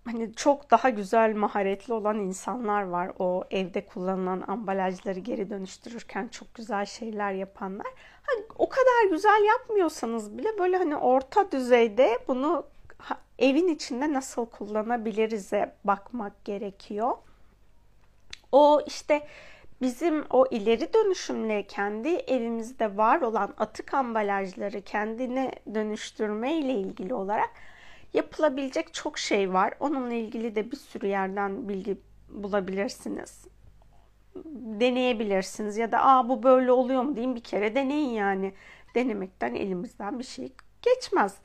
hani çok daha güzel maharetli olan insanlar var. O evde kullanılan ambalajları geri dönüştürürken çok güzel şeyler yapanlar. Hani o kadar güzel yapmıyorsanız bile böyle hani orta düzeyde bunu evin içinde nasıl kullanabiliriz'e bakmak gerekiyor. O işte bizim o ileri dönüşümle kendi evimizde var olan atık ambalajları kendine dönüştürme ile ilgili olarak yapılabilecek çok şey var. Onunla ilgili de bir sürü yerden bilgi bulabilirsiniz. Deneyebilirsiniz ya da aa bu böyle oluyor mu diyeyim bir kere deneyin yani. Denemekten elimizden bir şey geçmez.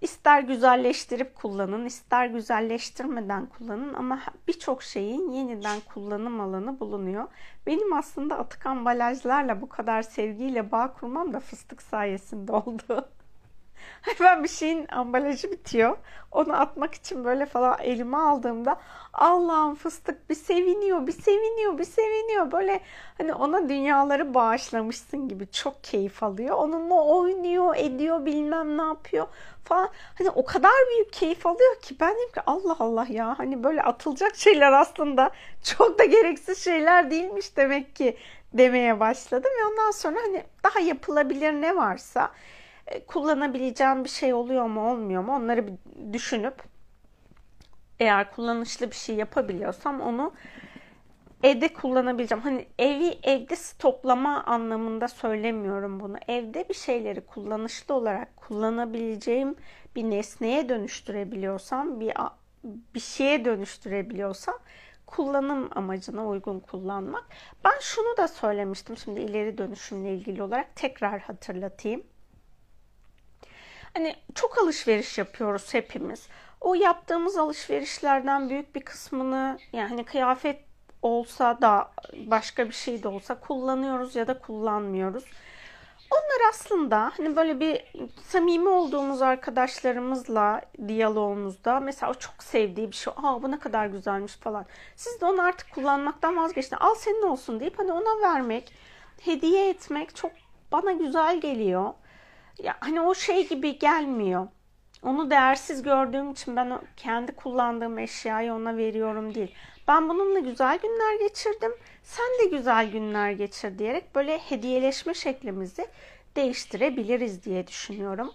ister güzelleştirip kullanın, ister güzelleştirmeden kullanın ama birçok şeyin yeniden kullanım alanı bulunuyor. Benim aslında atık ambalajlarla bu kadar sevgiyle bağ kurmam da fıstık sayesinde oldu. ben bir şeyin ambalajı bitiyor. Onu atmak için böyle falan elime aldığımda Allah'ım fıstık bir seviniyor, bir seviniyor, bir seviniyor. Böyle hani ona dünyaları bağışlamışsın gibi çok keyif alıyor. Onunla oynuyor, ediyor, bilmem ne yapıyor falan. Hani o kadar büyük keyif alıyor ki ben dedim ki Allah Allah ya hani böyle atılacak şeyler aslında çok da gereksiz şeyler değilmiş demek ki demeye başladım. Ve ondan sonra hani daha yapılabilir ne varsa kullanabileceğim bir şey oluyor mu olmuyor mu onları bir düşünüp eğer kullanışlı bir şey yapabiliyorsam onu evde kullanabileceğim. Hani evi evde stoplama anlamında söylemiyorum bunu. Evde bir şeyleri kullanışlı olarak kullanabileceğim bir nesneye dönüştürebiliyorsam, bir bir şeye dönüştürebiliyorsam kullanım amacına uygun kullanmak. Ben şunu da söylemiştim şimdi ileri dönüşümle ilgili olarak tekrar hatırlatayım. Hani çok alışveriş yapıyoruz hepimiz. O yaptığımız alışverişlerden büyük bir kısmını yani hani kıyafet olsa da başka bir şey de olsa kullanıyoruz ya da kullanmıyoruz. Onlar aslında hani böyle bir samimi olduğumuz arkadaşlarımızla diyalogumuzda mesela o çok sevdiği bir şey. Aa bu ne kadar güzelmiş falan. Siz de onu artık kullanmaktan vazgeçtin. Al senin olsun deyip hani ona vermek, hediye etmek çok bana güzel geliyor ya hani o şey gibi gelmiyor. Onu değersiz gördüğüm için ben kendi kullandığım eşyayı ona veriyorum değil. Ben bununla güzel günler geçirdim. Sen de güzel günler geçir diyerek böyle hediyeleşme şeklimizi değiştirebiliriz diye düşünüyorum.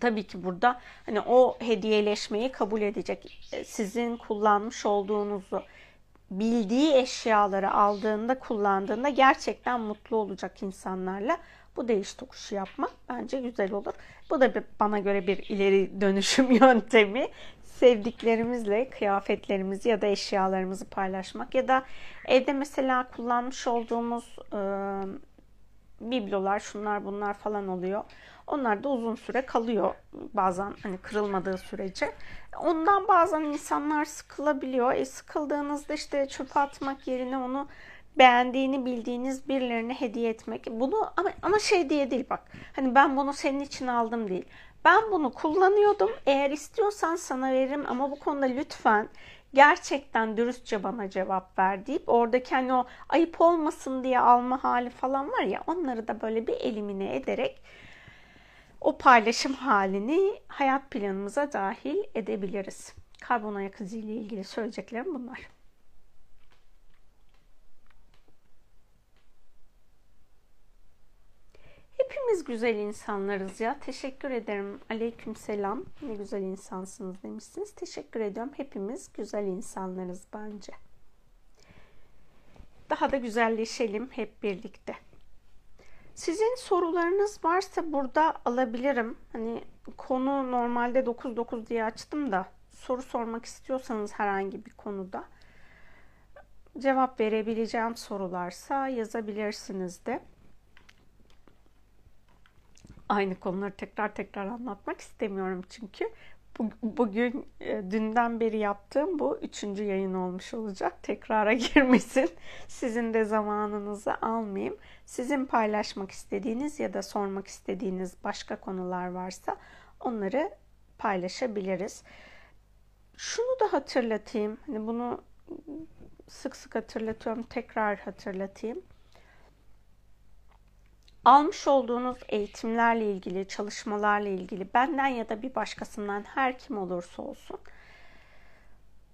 Tabii ki burada hani o hediyeleşmeyi kabul edecek. E, sizin kullanmış olduğunuzu bildiği eşyaları aldığında, kullandığında gerçekten mutlu olacak insanlarla bu değiş tokuşu yapmak bence güzel olur. Bu da bana göre bir ileri dönüşüm yöntemi. Sevdiklerimizle kıyafetlerimizi ya da eşyalarımızı paylaşmak ya da evde mesela kullanmış olduğumuz e, biblolar, şunlar bunlar falan oluyor. Onlar da uzun süre kalıyor bazen hani kırılmadığı sürece. Ondan bazen insanlar sıkılabiliyor. E sıkıldığınızda işte çöpe atmak yerine onu beğendiğini bildiğiniz birilerine hediye etmek. Bunu ama, ama şey diye değil bak. Hani ben bunu senin için aldım değil. Ben bunu kullanıyordum. Eğer istiyorsan sana veririm ama bu konuda lütfen gerçekten dürüstçe bana cevap ver deyip oradaki hani o ayıp olmasın diye alma hali falan var ya onları da böyle bir elimine ederek o paylaşım halini hayat planımıza dahil edebiliriz. Karbon ayak izi ile ilgili söyleyeceklerim bunlar. Hepimiz güzel insanlarız ya. Teşekkür ederim. Aleyküm selam. Ne güzel insansınız demişsiniz. Teşekkür ediyorum. Hepimiz güzel insanlarız bence. Daha da güzelleşelim hep birlikte. Sizin sorularınız varsa burada alabilirim. Hani konu normalde 9-9 diye açtım da soru sormak istiyorsanız herhangi bir konuda cevap verebileceğim sorularsa yazabilirsiniz de aynı konuları tekrar tekrar anlatmak istemiyorum çünkü. Bugün e, dünden beri yaptığım bu üçüncü yayın olmuş olacak. Tekrara girmesin. Sizin de zamanınızı almayayım. Sizin paylaşmak istediğiniz ya da sormak istediğiniz başka konular varsa onları paylaşabiliriz. Şunu da hatırlatayım. Hani bunu sık sık hatırlatıyorum. Tekrar hatırlatayım almış olduğunuz eğitimlerle ilgili, çalışmalarla ilgili benden ya da bir başkasından her kim olursa olsun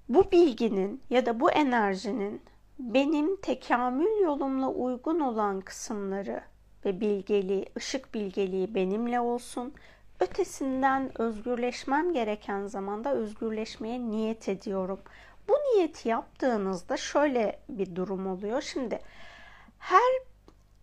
bu bilginin ya da bu enerjinin benim tekamül yolumla uygun olan kısımları ve bilgeliği, ışık bilgeliği benimle olsun. Ötesinden özgürleşmem gereken zamanda özgürleşmeye niyet ediyorum. Bu niyeti yaptığınızda şöyle bir durum oluyor. Şimdi her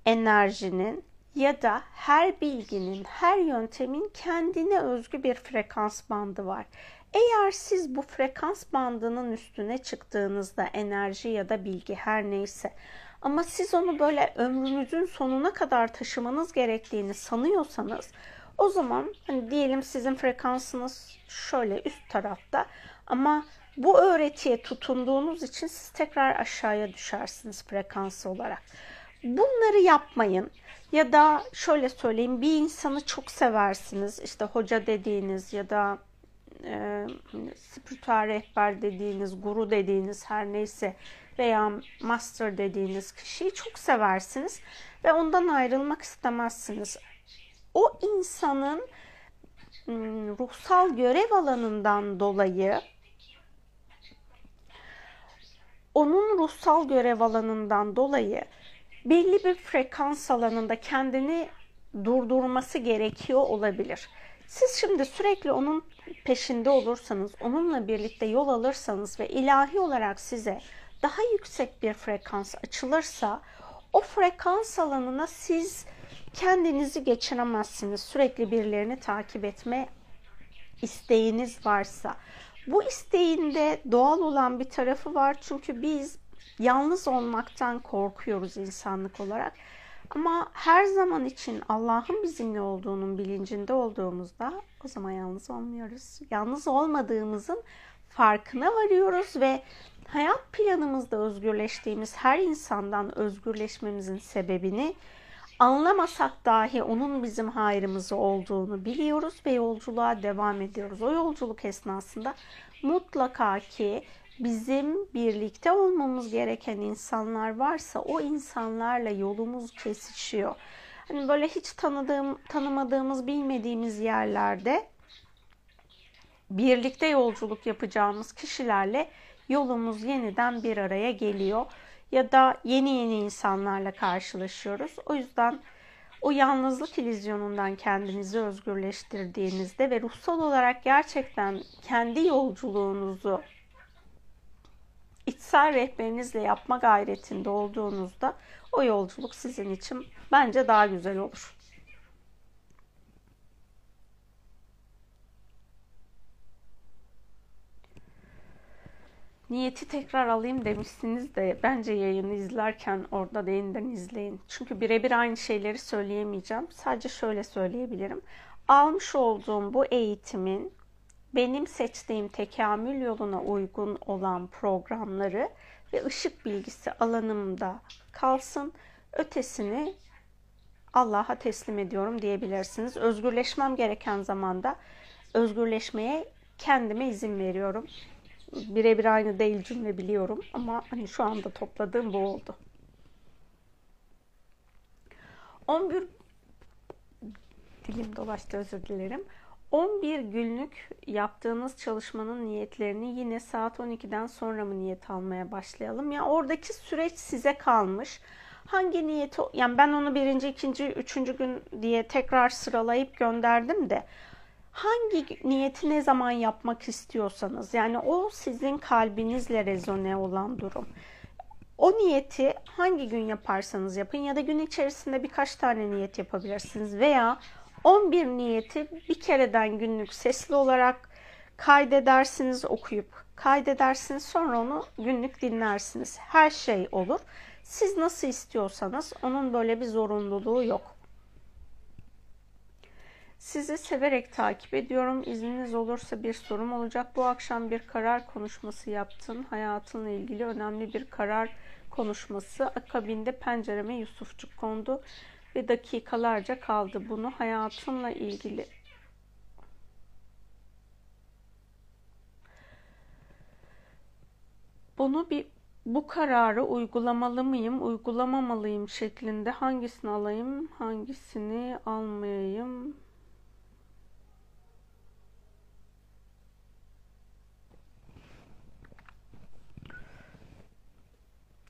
enerjinin ya da her bilginin, her yöntemin kendine özgü bir frekans bandı var. Eğer siz bu frekans bandının üstüne çıktığınızda enerji ya da bilgi her neyse ama siz onu böyle ömrünüzün sonuna kadar taşımanız gerektiğini sanıyorsanız O zaman hani diyelim sizin frekansınız şöyle üst tarafta ama bu öğretiye tutunduğunuz için siz tekrar aşağıya düşersiniz frekans olarak. Bunları yapmayın. Ya da şöyle söyleyeyim bir insanı çok seversiniz. İşte hoca dediğiniz ya da e, spiritüel rehber dediğiniz, guru dediğiniz her neyse veya master dediğiniz kişiyi çok seversiniz ve ondan ayrılmak istemezsiniz. O insanın ruhsal görev alanından dolayı onun ruhsal görev alanından dolayı belli bir frekans alanında kendini durdurması gerekiyor olabilir. Siz şimdi sürekli onun peşinde olursanız, onunla birlikte yol alırsanız ve ilahi olarak size daha yüksek bir frekans açılırsa o frekans alanına siz kendinizi geçiremezsiniz. Sürekli birilerini takip etme isteğiniz varsa. Bu isteğinde doğal olan bir tarafı var. Çünkü biz yalnız olmaktan korkuyoruz insanlık olarak. Ama her zaman için Allah'ın bizimle olduğunun bilincinde olduğumuzda o zaman yalnız olmuyoruz. Yalnız olmadığımızın farkına varıyoruz ve hayat planımızda özgürleştiğimiz her insandan özgürleşmemizin sebebini anlamasak dahi onun bizim hayrımızı olduğunu biliyoruz ve yolculuğa devam ediyoruz. O yolculuk esnasında mutlaka ki bizim birlikte olmamız gereken insanlar varsa o insanlarla yolumuz kesişiyor. Hani böyle hiç tanıdığım, tanımadığımız, bilmediğimiz yerlerde birlikte yolculuk yapacağımız kişilerle yolumuz yeniden bir araya geliyor ya da yeni yeni insanlarla karşılaşıyoruz. O yüzden o yalnızlık ilizyonundan kendinizi özgürleştirdiğinizde ve ruhsal olarak gerçekten kendi yolculuğunuzu içsel rehberinizle yapma gayretinde olduğunuzda o yolculuk sizin için bence daha güzel olur. Niyeti tekrar alayım demişsiniz de bence yayını izlerken orada da yeniden izleyin. Çünkü birebir aynı şeyleri söyleyemeyeceğim. Sadece şöyle söyleyebilirim. Almış olduğum bu eğitimin benim seçtiğim tekamül yoluna uygun olan programları ve ışık bilgisi alanımda kalsın. Ötesini Allah'a teslim ediyorum diyebilirsiniz. Özgürleşmem gereken zamanda özgürleşmeye kendime izin veriyorum. Birebir aynı değil cümle biliyorum ama hani şu anda topladığım bu oldu. 11 dilim dolaştı özür dilerim. 11 günlük yaptığınız çalışmanın niyetlerini yine saat 12'den sonra mı niyet almaya başlayalım? Ya yani oradaki süreç size kalmış. Hangi niyeti, yani ben onu birinci, ikinci, üçüncü gün diye tekrar sıralayıp gönderdim de hangi niyeti ne zaman yapmak istiyorsanız yani o sizin kalbinizle rezone olan durum. O niyeti hangi gün yaparsanız yapın ya da gün içerisinde birkaç tane niyet yapabilirsiniz veya 11 niyeti bir kereden günlük sesli olarak kaydedersiniz okuyup kaydedersiniz sonra onu günlük dinlersiniz. Her şey olur. Siz nasıl istiyorsanız onun böyle bir zorunluluğu yok. Sizi severek takip ediyorum. İzniniz olursa bir sorum olacak. Bu akşam bir karar konuşması yaptın. Hayatınla ilgili önemli bir karar konuşması. Akabinde pencereme Yusufçuk kondu ve dakikalarca kaldı. Bunu hayatımla ilgili bunu bir bu kararı uygulamalı mıyım, uygulamamalıyım şeklinde hangisini alayım, hangisini almayayım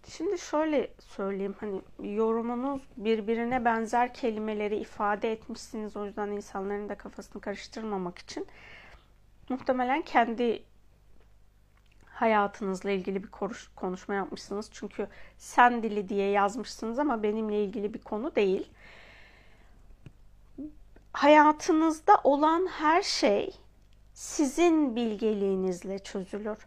Şimdi şöyle söyleyeyim hani yorumunuz birbirine benzer kelimeleri ifade etmişsiniz. O yüzden insanların da kafasını karıştırmamak için muhtemelen kendi hayatınızla ilgili bir konuşma yapmışsınız. Çünkü sen dili diye yazmışsınız ama benimle ilgili bir konu değil. Hayatınızda olan her şey sizin bilgeliğinizle çözülür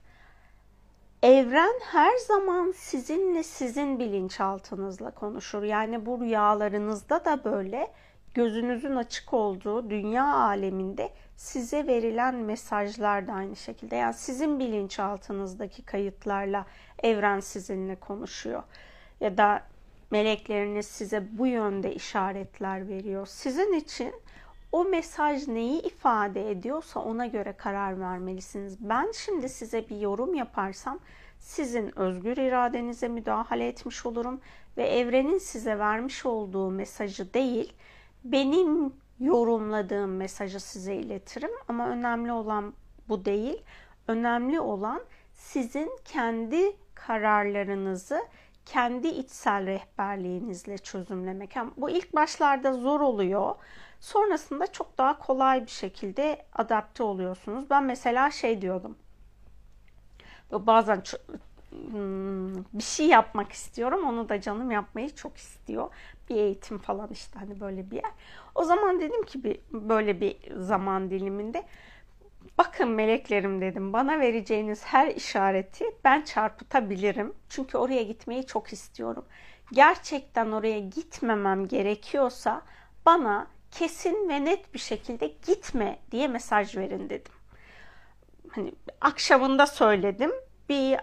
evren her zaman sizinle sizin bilinçaltınızla konuşur. Yani bu rüyalarınızda da böyle, gözünüzün açık olduğu dünya aleminde size verilen mesajlar da aynı şekilde. Yani sizin bilinçaltınızdaki kayıtlarla evren sizinle konuşuyor. Ya da melekleriniz size bu yönde işaretler veriyor. Sizin için o mesaj neyi ifade ediyorsa ona göre karar vermelisiniz. Ben şimdi size bir yorum yaparsam sizin özgür iradenize müdahale etmiş olurum ve evrenin size vermiş olduğu mesajı değil, benim yorumladığım mesajı size iletirim ama önemli olan bu değil. Önemli olan sizin kendi kararlarınızı kendi içsel rehberliğinizle çözümlemek. Yani bu ilk başlarda zor oluyor. Sonrasında çok daha kolay bir şekilde adapte oluyorsunuz. Ben mesela şey diyordum. Bazen hmm, bir şey yapmak istiyorum. Onu da canım yapmayı çok istiyor. Bir eğitim falan işte hani böyle bir yer. O zaman dedim ki bir, böyle bir zaman diliminde bakın meleklerim dedim bana vereceğiniz her işareti ben çarpıtabilirim. Çünkü oraya gitmeyi çok istiyorum. Gerçekten oraya gitmemem gerekiyorsa bana kesin ve net bir şekilde gitme diye mesaj verin dedim. Hani akşamında söyledim. Bir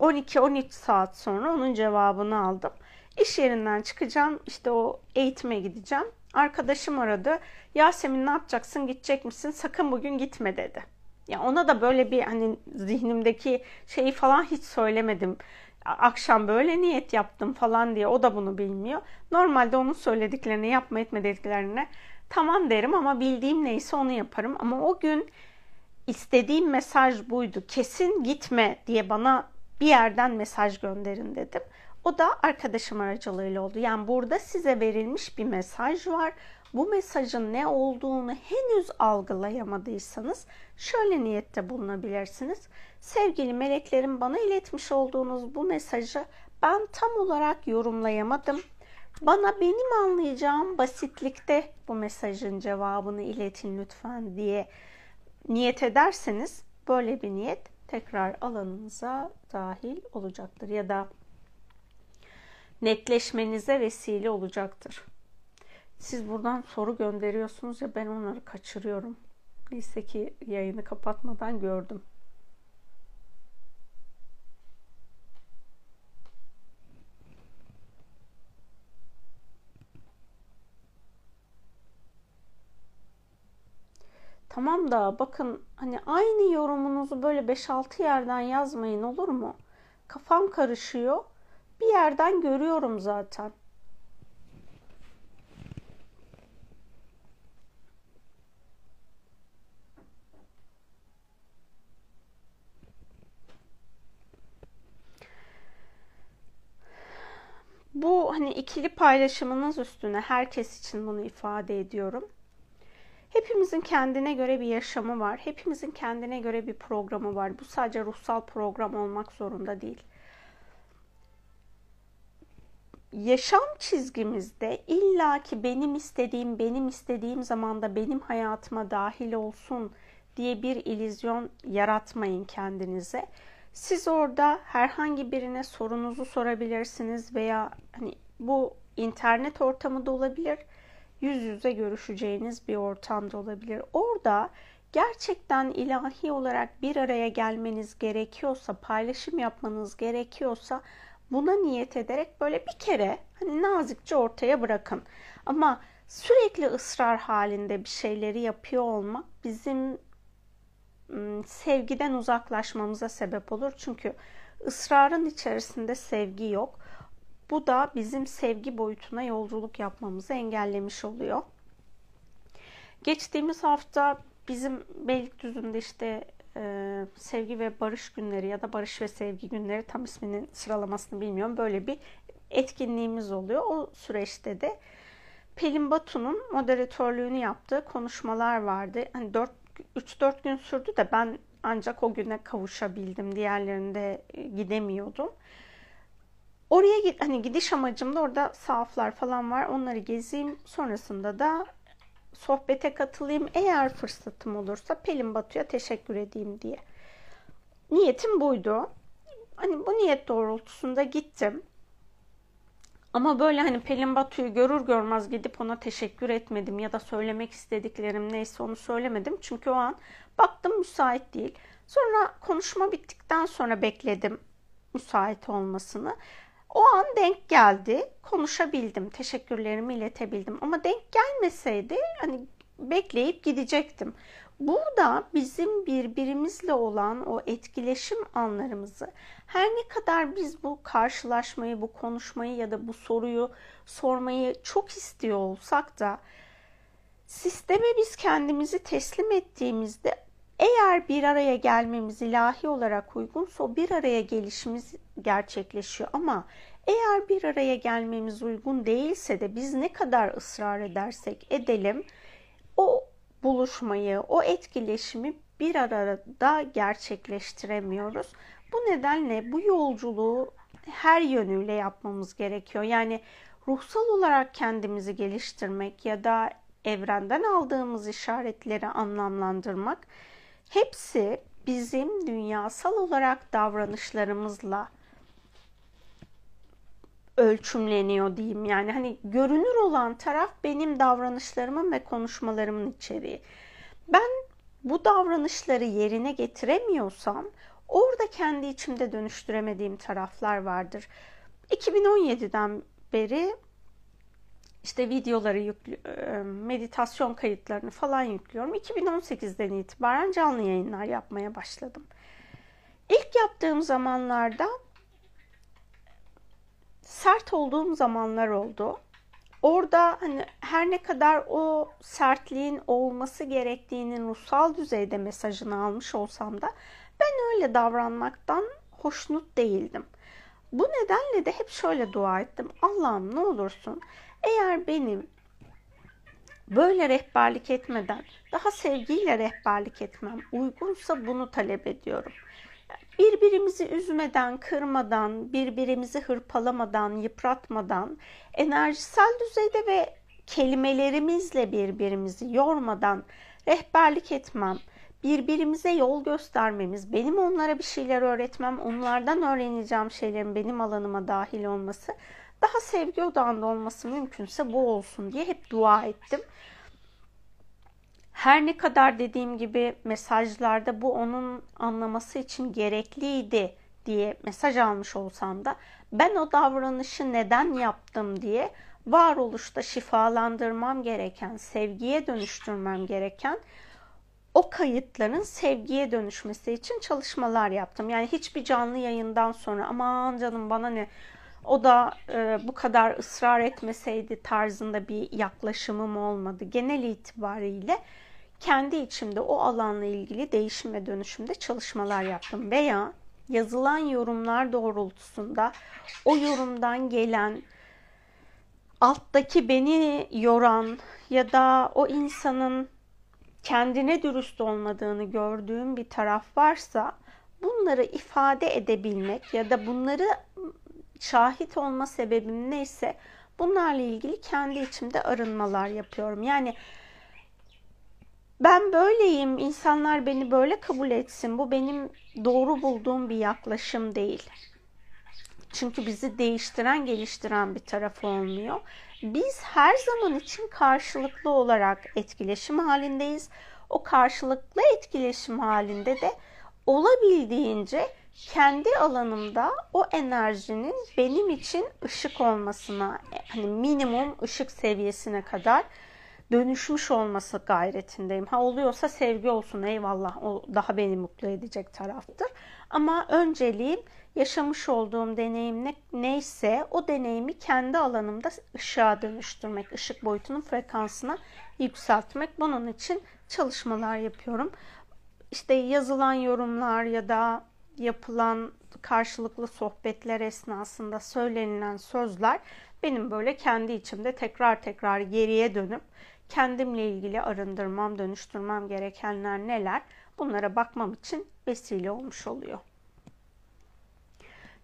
12-13 saat sonra onun cevabını aldım. İş yerinden çıkacağım. işte o eğitime gideceğim. Arkadaşım aradı. Yasemin ne yapacaksın? Gidecek misin? Sakın bugün gitme dedi. Ya ona da böyle bir hani zihnimdeki şeyi falan hiç söylemedim. Akşam böyle niyet yaptım falan diye o da bunu bilmiyor. Normalde onun söylediklerini yapma etme dediklerine tamam derim ama bildiğim neyse onu yaparım. Ama o gün istediğim mesaj buydu. Kesin gitme diye bana bir yerden mesaj gönderin dedim. O da arkadaşım aracılığıyla oldu. Yani burada size verilmiş bir mesaj var. Bu mesajın ne olduğunu henüz algılayamadıysanız şöyle niyette bulunabilirsiniz. Sevgili meleklerim bana iletmiş olduğunuz bu mesajı ben tam olarak yorumlayamadım. Bana benim anlayacağım basitlikte bu mesajın cevabını iletin lütfen diye niyet ederseniz böyle bir niyet tekrar alanınıza dahil olacaktır ya da netleşmenize vesile olacaktır. Siz buradan soru gönderiyorsunuz ya ben onları kaçırıyorum. Neyse ki yayını kapatmadan gördüm. Tamam da bakın hani aynı yorumunuzu böyle 5-6 yerden yazmayın olur mu? Kafam karışıyor. Bir yerden görüyorum zaten. Bu hani ikili paylaşımınız üstüne herkes için bunu ifade ediyorum. Hepimizin kendine göre bir yaşamı var. Hepimizin kendine göre bir programı var. Bu sadece ruhsal program olmak zorunda değil. Yaşam çizgimizde illaki benim istediğim, benim istediğim zamanda benim hayatıma dahil olsun diye bir ilizyon yaratmayın kendinize. Siz orada herhangi birine sorunuzu sorabilirsiniz veya hani bu internet ortamı da olabilir yüz yüze görüşeceğiniz bir ortamda olabilir. Orada gerçekten ilahi olarak bir araya gelmeniz gerekiyorsa, paylaşım yapmanız gerekiyorsa buna niyet ederek böyle bir kere hani nazikçe ortaya bırakın. Ama sürekli ısrar halinde bir şeyleri yapıyor olmak bizim sevgiden uzaklaşmamıza sebep olur. Çünkü ısrarın içerisinde sevgi yok. Bu da bizim sevgi boyutuna yolculuk yapmamızı engellemiş oluyor. Geçtiğimiz hafta bizim Beylikdüzü'nde işte e, sevgi ve barış günleri ya da barış ve sevgi günleri tam isminin sıralamasını bilmiyorum. Böyle bir etkinliğimiz oluyor. O süreçte de Pelin Batu'nun moderatörlüğünü yaptığı konuşmalar vardı. Hani 3-4 gün sürdü de ben ancak o güne kavuşabildim. Diğerlerinde gidemiyordum. Oraya hani gidiş amacım da orada sahaflar falan var. Onları gezeyim. Sonrasında da sohbete katılayım. Eğer fırsatım olursa Pelin Batu'ya teşekkür edeyim diye. Niyetim buydu. Hani bu niyet doğrultusunda gittim. Ama böyle hani Pelin Batu'yu görür görmez gidip ona teşekkür etmedim ya da söylemek istediklerim neyse onu söylemedim. Çünkü o an baktım müsait değil. Sonra konuşma bittikten sonra bekledim müsait olmasını. O an denk geldi. Konuşabildim. Teşekkürlerimi iletebildim. Ama denk gelmeseydi hani bekleyip gidecektim. Burada bizim birbirimizle olan o etkileşim anlarımızı her ne kadar biz bu karşılaşmayı, bu konuşmayı ya da bu soruyu sormayı çok istiyor olsak da sisteme biz kendimizi teslim ettiğimizde eğer bir araya gelmemiz ilahi olarak uygunsa o bir araya gelişimiz gerçekleşiyor ama eğer bir araya gelmemiz uygun değilse de biz ne kadar ısrar edersek edelim o buluşmayı, o etkileşimi bir arada gerçekleştiremiyoruz. Bu nedenle bu yolculuğu her yönüyle yapmamız gerekiyor. Yani ruhsal olarak kendimizi geliştirmek ya da evrenden aldığımız işaretleri anlamlandırmak hepsi bizim dünyasal olarak davranışlarımızla ölçümleniyor diyeyim. Yani hani görünür olan taraf benim davranışlarımın ve konuşmalarımın içeriği. Ben bu davranışları yerine getiremiyorsam orada kendi içimde dönüştüremediğim taraflar vardır. 2017'den beri işte videoları yüklü, e, meditasyon kayıtlarını falan yüklüyorum. 2018'den itibaren canlı yayınlar yapmaya başladım. İlk yaptığım zamanlarda sert olduğum zamanlar oldu. Orada hani her ne kadar o sertliğin olması gerektiğinin ruhsal düzeyde mesajını almış olsam da ben öyle davranmaktan hoşnut değildim. Bu nedenle de hep şöyle dua ettim. Allah'ım ne olursun eğer benim böyle rehberlik etmeden daha sevgiyle rehberlik etmem uygunsa bunu talep ediyorum birbirimizi üzmeden, kırmadan, birbirimizi hırpalamadan, yıpratmadan, enerjisel düzeyde ve kelimelerimizle birbirimizi yormadan rehberlik etmem, birbirimize yol göstermemiz, benim onlara bir şeyler öğretmem, onlardan öğreneceğim şeylerin benim alanıma dahil olması, daha sevgi odağında olması mümkünse bu olsun diye hep dua ettim. Her ne kadar dediğim gibi mesajlarda bu onun anlaması için gerekliydi diye mesaj almış olsam da ben o davranışı neden yaptım diye varoluşta şifalandırmam gereken, sevgiye dönüştürmem gereken o kayıtların sevgiye dönüşmesi için çalışmalar yaptım. Yani hiçbir canlı yayından sonra aman canım bana ne o da e, bu kadar ısrar etmeseydi tarzında bir yaklaşımım olmadı. Genel itibariyle kendi içimde o alanla ilgili değişim ve dönüşümde çalışmalar yaptım veya yazılan yorumlar doğrultusunda o yorumdan gelen alttaki beni yoran ya da o insanın kendine dürüst olmadığını gördüğüm bir taraf varsa bunları ifade edebilmek ya da bunları şahit olma sebebim neyse bunlarla ilgili kendi içimde arınmalar yapıyorum. Yani ben böyleyim, insanlar beni böyle kabul etsin. Bu benim doğru bulduğum bir yaklaşım değil. Çünkü bizi değiştiren, geliştiren bir taraf olmuyor. Biz her zaman için karşılıklı olarak etkileşim halindeyiz. O karşılıklı etkileşim halinde de olabildiğince kendi alanımda o enerjinin benim için ışık olmasına, hani minimum ışık seviyesine kadar dönüşmüş olması gayretindeyim. Ha oluyorsa sevgi olsun eyvallah o daha beni mutlu edecek taraftır. Ama önceliğim yaşamış olduğum deneyim ne, neyse o deneyimi kendi alanımda ışığa dönüştürmek, ışık boyutunun frekansına yükseltmek. Bunun için çalışmalar yapıyorum. İşte yazılan yorumlar ya da yapılan karşılıklı sohbetler esnasında söylenilen sözler benim böyle kendi içimde tekrar tekrar geriye dönüp kendimle ilgili arındırmam, dönüştürmem gerekenler neler? Bunlara bakmam için vesile olmuş oluyor.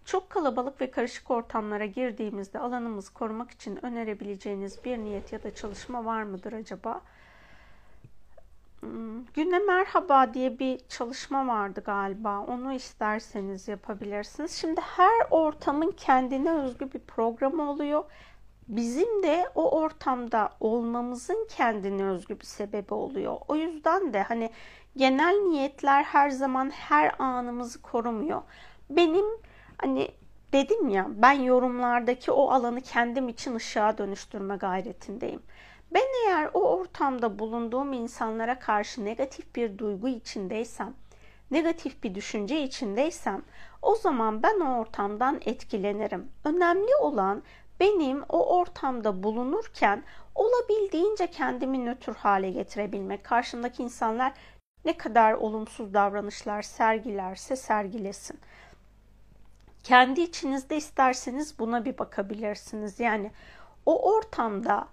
Çok kalabalık ve karışık ortamlara girdiğimizde alanımızı korumak için önerebileceğiniz bir niyet ya da çalışma var mıdır acaba? Hmm, Güne merhaba diye bir çalışma vardı galiba. Onu isterseniz yapabilirsiniz. Şimdi her ortamın kendine özgü bir programı oluyor. Bizim de o ortamda olmamızın kendine özgü bir sebebi oluyor. O yüzden de hani genel niyetler her zaman her anımızı korumuyor. Benim hani dedim ya ben yorumlardaki o alanı kendim için ışığa dönüştürme gayretindeyim. Ben eğer o ortamda bulunduğum insanlara karşı negatif bir duygu içindeysem, negatif bir düşünce içindeysem o zaman ben o ortamdan etkilenirim. Önemli olan benim o ortamda bulunurken olabildiğince kendimi nötr hale getirebilmek. Karşımdaki insanlar ne kadar olumsuz davranışlar sergilerse sergilesin. Kendi içinizde isterseniz buna bir bakabilirsiniz. Yani o ortamda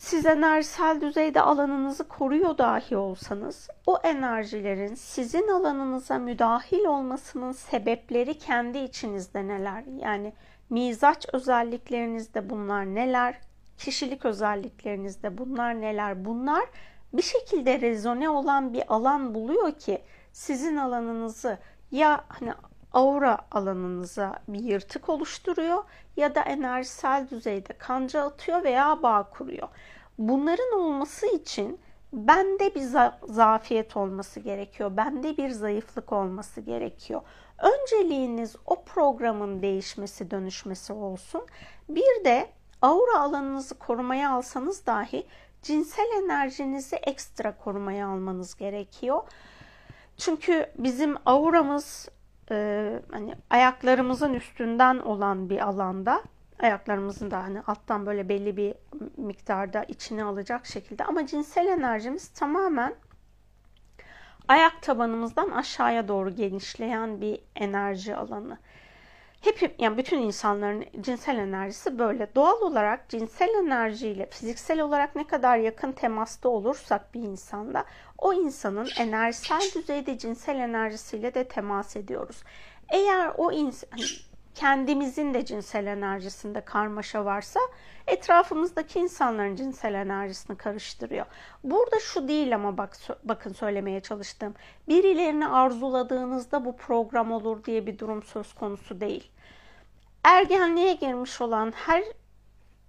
siz enerjisel düzeyde alanınızı koruyor dahi olsanız o enerjilerin sizin alanınıza müdahil olmasının sebepleri kendi içinizde neler? Yani mizaç özelliklerinizde bunlar neler? Kişilik özelliklerinizde bunlar neler? Bunlar bir şekilde rezone olan bir alan buluyor ki sizin alanınızı ya hani aura alanınıza bir yırtık oluşturuyor ya da enerjisel düzeyde kanca atıyor veya bağ kuruyor. Bunların olması için bende bir za- zafiyet olması gerekiyor. Bende bir zayıflık olması gerekiyor. Önceliğiniz o programın değişmesi, dönüşmesi olsun. Bir de aura alanınızı korumaya alsanız dahi cinsel enerjinizi ekstra korumaya almanız gerekiyor. Çünkü bizim auramız e, hani ayaklarımızın üstünden olan bir alanda ayaklarımızın da hani alttan böyle belli bir miktarda içine alacak şekilde ama cinsel enerjimiz tamamen ayak tabanımızdan aşağıya doğru genişleyen bir enerji alanı. Hep yani bütün insanların cinsel enerjisi böyle. Doğal olarak cinsel enerjiyle fiziksel olarak ne kadar yakın temasta olursak bir insanda o insanın enerjisel düzeyde cinsel enerjisiyle de temas ediyoruz. Eğer o insan hani kendimizin de cinsel enerjisinde karmaşa varsa etrafımızdaki insanların cinsel enerjisini karıştırıyor. Burada şu değil ama bak bakın söylemeye çalıştım. Birilerini arzuladığınızda bu program olur diye bir durum söz konusu değil. Ergenliğe girmiş olan her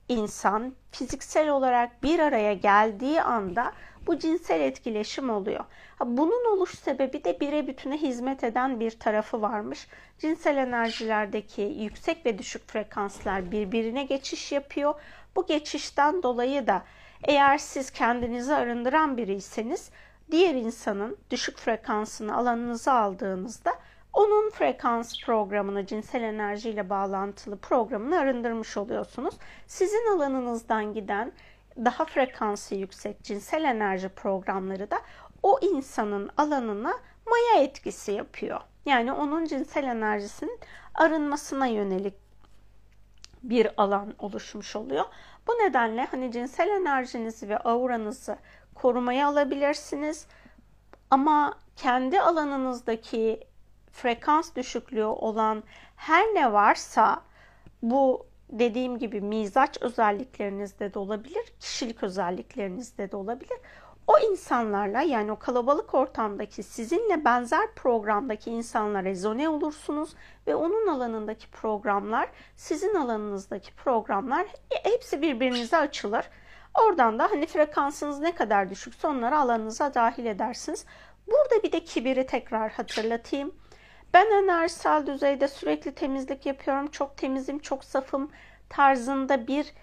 insan fiziksel olarak bir araya geldiği anda bu cinsel etkileşim oluyor. Bunun oluş sebebi de bire bütüne hizmet eden bir tarafı varmış. Cinsel enerjilerdeki yüksek ve düşük frekanslar birbirine geçiş yapıyor. Bu geçişten dolayı da eğer siz kendinizi arındıran biriyseniz diğer insanın düşük frekansını alanınıza aldığınızda onun frekans programını, cinsel enerjiyle bağlantılı programını arındırmış oluyorsunuz. Sizin alanınızdan giden daha frekansı yüksek cinsel enerji programları da o insanın alanına maya etkisi yapıyor. Yani onun cinsel enerjisinin arınmasına yönelik bir alan oluşmuş oluyor. Bu nedenle hani cinsel enerjinizi ve auranızı korumaya alabilirsiniz. Ama kendi alanınızdaki frekans düşüklüğü olan her ne varsa bu dediğim gibi mizaç özelliklerinizde de olabilir, kişilik özelliklerinizde de olabilir. O insanlarla yani o kalabalık ortamdaki sizinle benzer programdaki insanla rezone olursunuz ve onun alanındaki programlar sizin alanınızdaki programlar hepsi birbirinize açılır. Oradan da hani frekansınız ne kadar düşükse onları alanınıza dahil edersiniz. Burada bir de kibiri tekrar hatırlatayım. Ben enerjisel düzeyde sürekli temizlik yapıyorum. Çok temizim, çok safım tarzında bir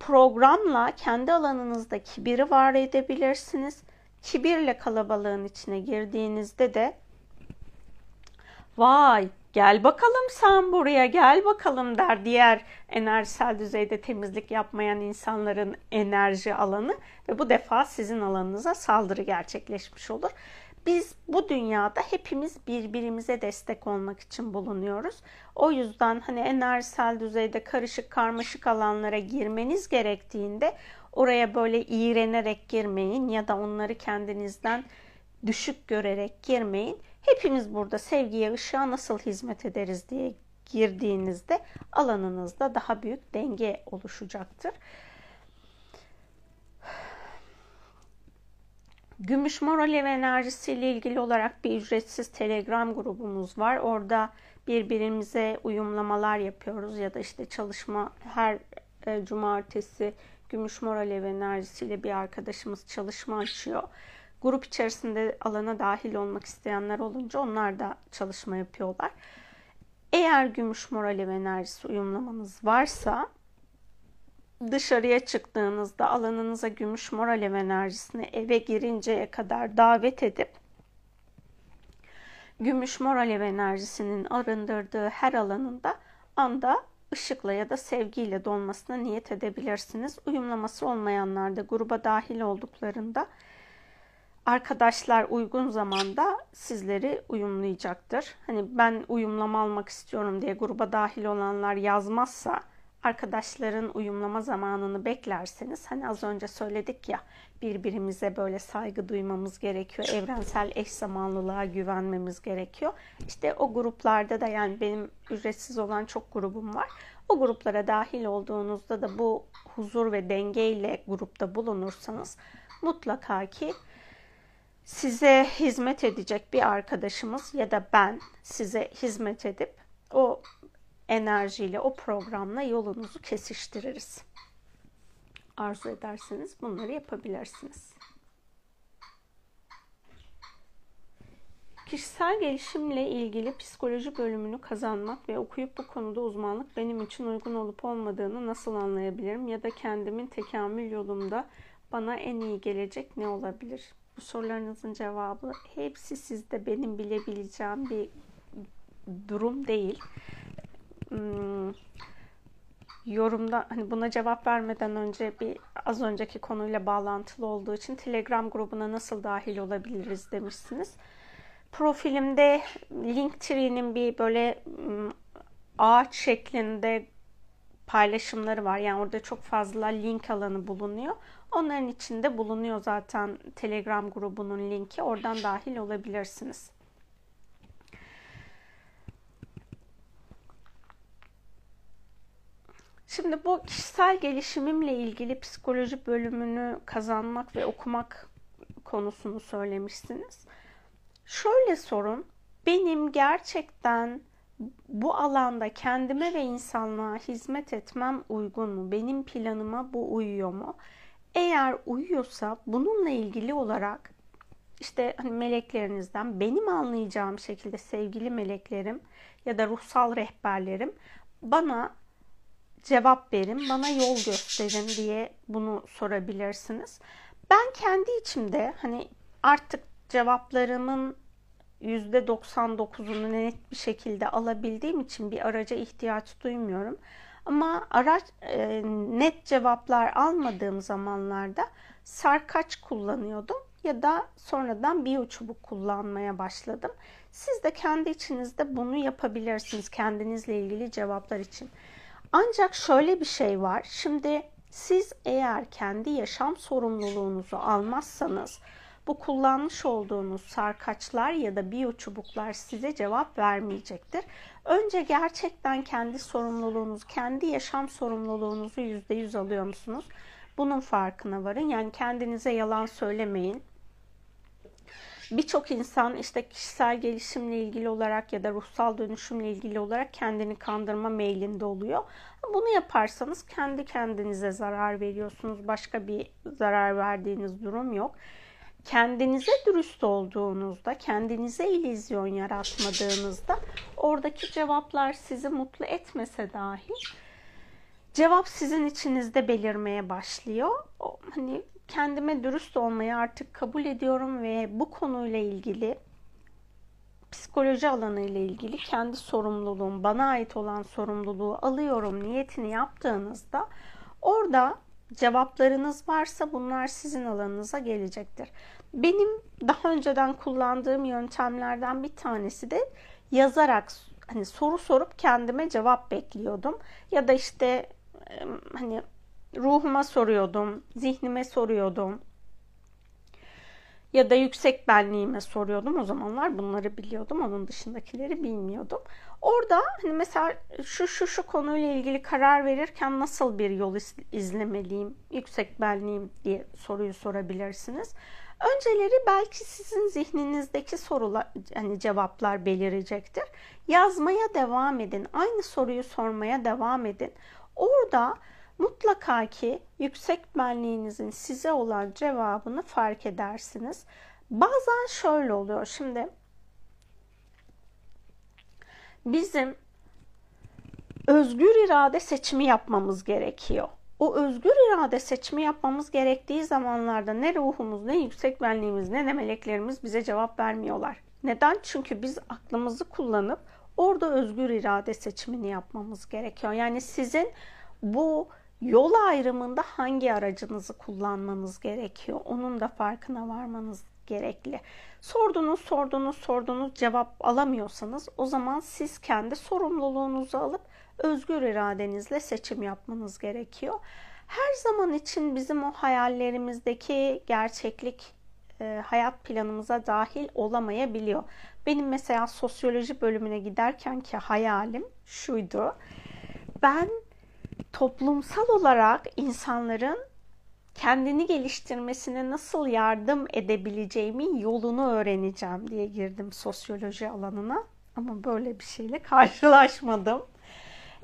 programla kendi alanınızda kibiri var edebilirsiniz. Kibirle kalabalığın içine girdiğinizde de vay gel bakalım sen buraya gel bakalım der diğer enerjisel düzeyde temizlik yapmayan insanların enerji alanı ve bu defa sizin alanınıza saldırı gerçekleşmiş olur. Biz bu dünyada hepimiz birbirimize destek olmak için bulunuyoruz. O yüzden hani enerjisel düzeyde karışık karmaşık alanlara girmeniz gerektiğinde oraya böyle iğrenerek girmeyin ya da onları kendinizden düşük görerek girmeyin. Hepimiz burada sevgiye, ışığa nasıl hizmet ederiz diye girdiğinizde alanınızda daha büyük denge oluşacaktır. Gümüş Mor Alev Enerjisi ile ilgili olarak bir ücretsiz Telegram grubumuz var. Orada birbirimize uyumlamalar yapıyoruz ya da işte çalışma her e, cumartesi Gümüş Mor Alev Enerjisi ile bir arkadaşımız çalışma açıyor. Grup içerisinde alana dahil olmak isteyenler olunca onlar da çalışma yapıyorlar. Eğer gümüş mor alev enerjisi uyumlamanız varsa dışarıya çıktığınızda alanınıza gümüş mor alev enerjisini eve girinceye kadar davet edip gümüş mor alev enerjisinin arındırdığı her alanında anda ışıkla ya da sevgiyle dolmasına niyet edebilirsiniz. Uyumlaması olmayanlar da gruba dahil olduklarında arkadaşlar uygun zamanda sizleri uyumlayacaktır. Hani ben uyumlama almak istiyorum diye gruba dahil olanlar yazmazsa arkadaşların uyumlama zamanını beklerseniz hani az önce söyledik ya birbirimize böyle saygı duymamız gerekiyor. Evrensel eş zamanlılığa güvenmemiz gerekiyor. İşte o gruplarda da yani benim ücretsiz olan çok grubum var. O gruplara dahil olduğunuzda da bu huzur ve dengeyle grupta bulunursanız mutlaka ki size hizmet edecek bir arkadaşımız ya da ben size hizmet edip o enerjiyle, o programla yolunuzu kesiştiririz. Arzu ederseniz bunları yapabilirsiniz. Kişisel gelişimle ilgili psikoloji bölümünü kazanmak ve okuyup bu konuda uzmanlık benim için uygun olup olmadığını nasıl anlayabilirim ya da kendimin tekamül yolumda bana en iyi gelecek ne olabilir? Bu sorularınızın cevabı hepsi sizde benim bilebileceğim bir durum değil. Hmm, yorumda hani buna cevap vermeden önce bir az önceki konuyla bağlantılı olduğu için Telegram grubuna nasıl dahil olabiliriz demişsiniz. Profilimde Linktree'nin bir böyle hmm, ağaç şeklinde paylaşımları var. Yani orada çok fazla link alanı bulunuyor. Onların içinde bulunuyor zaten Telegram grubunun linki. Oradan dahil olabilirsiniz. Şimdi bu kişisel gelişimimle ilgili psikoloji bölümünü kazanmak ve okumak konusunu söylemişsiniz. Şöyle sorun, benim gerçekten bu alanda kendime ve insanlığa hizmet etmem uygun mu? Benim planıma bu uyuyor mu? Eğer uyuyorsa bununla ilgili olarak işte hani meleklerinizden benim anlayacağım şekilde sevgili meleklerim ya da ruhsal rehberlerim bana cevap verin, bana yol gösterin diye bunu sorabilirsiniz. Ben kendi içimde hani artık cevaplarımın %99'unu net bir şekilde alabildiğim için bir araca ihtiyaç duymuyorum. Ama araç e, net cevaplar almadığım zamanlarda sarkaç kullanıyordum ya da sonradan bir çubuk kullanmaya başladım. Siz de kendi içinizde bunu yapabilirsiniz kendinizle ilgili cevaplar için. Ancak şöyle bir şey var. Şimdi siz eğer kendi yaşam sorumluluğunuzu almazsanız bu kullanmış olduğunuz sarkaçlar ya da biyo çubuklar size cevap vermeyecektir. Önce gerçekten kendi sorumluluğunuz, kendi yaşam sorumluluğunuzu %100 alıyor musunuz? Bunun farkına varın. Yani kendinize yalan söylemeyin. Birçok insan işte kişisel gelişimle ilgili olarak ya da ruhsal dönüşümle ilgili olarak kendini kandırma meylinde oluyor. Bunu yaparsanız kendi kendinize zarar veriyorsunuz. Başka bir zarar verdiğiniz durum yok kendinize dürüst olduğunuzda, kendinize illüzyon yaratmadığınızda oradaki cevaplar sizi mutlu etmese dahi cevap sizin içinizde belirmeye başlıyor. O, hani kendime dürüst olmayı artık kabul ediyorum ve bu konuyla ilgili psikoloji alanı ile ilgili kendi sorumluluğum, bana ait olan sorumluluğu alıyorum niyetini yaptığınızda orada cevaplarınız varsa bunlar sizin alanınıza gelecektir. Benim daha önceden kullandığım yöntemlerden bir tanesi de yazarak hani soru sorup kendime cevap bekliyordum. Ya da işte hani ruhuma soruyordum, zihnime soruyordum. Ya da yüksek benliğime soruyordum. O zamanlar bunları biliyordum. Onun dışındakileri bilmiyordum. Orada hani mesela şu şu şu konuyla ilgili karar verirken nasıl bir yol izlemeliyim, yüksek benliğim diye soruyu sorabilirsiniz. Önceleri belki sizin zihninizdeki sorular hani cevaplar belirecektir. Yazmaya devam edin. Aynı soruyu sormaya devam edin. Orada mutlaka ki yüksek benliğinizin size olan cevabını fark edersiniz. Bazen şöyle oluyor. Şimdi bizim özgür irade seçimi yapmamız gerekiyor. O özgür irade seçimi yapmamız gerektiği zamanlarda ne ruhumuz, ne yüksek benliğimiz, ne de meleklerimiz bize cevap vermiyorlar. Neden? Çünkü biz aklımızı kullanıp orada özgür irade seçimini yapmamız gerekiyor. Yani sizin bu yol ayrımında hangi aracınızı kullanmanız gerekiyor? Onun da farkına varmanız gerekli. Sordunuz, sordunuz, sordunuz cevap alamıyorsanız o zaman siz kendi sorumluluğunuzu alıp özgür iradenizle seçim yapmanız gerekiyor. Her zaman için bizim o hayallerimizdeki gerçeklik e, hayat planımıza dahil olamayabiliyor. Benim mesela sosyoloji bölümüne giderken ki hayalim şuydu. Ben toplumsal olarak insanların kendini geliştirmesine nasıl yardım edebileceğimin yolunu öğreneceğim diye girdim sosyoloji alanına. Ama böyle bir şeyle karşılaşmadım.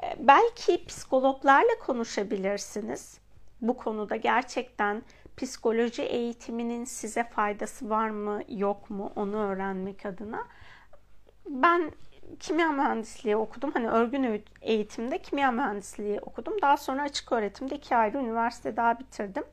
Ee, belki psikologlarla konuşabilirsiniz. Bu konuda gerçekten psikoloji eğitiminin size faydası var mı yok mu onu öğrenmek adına. Ben kimya mühendisliği okudum. Hani örgün eğitimde kimya mühendisliği okudum. Daha sonra açık öğretimde iki ayrı üniversite daha bitirdim.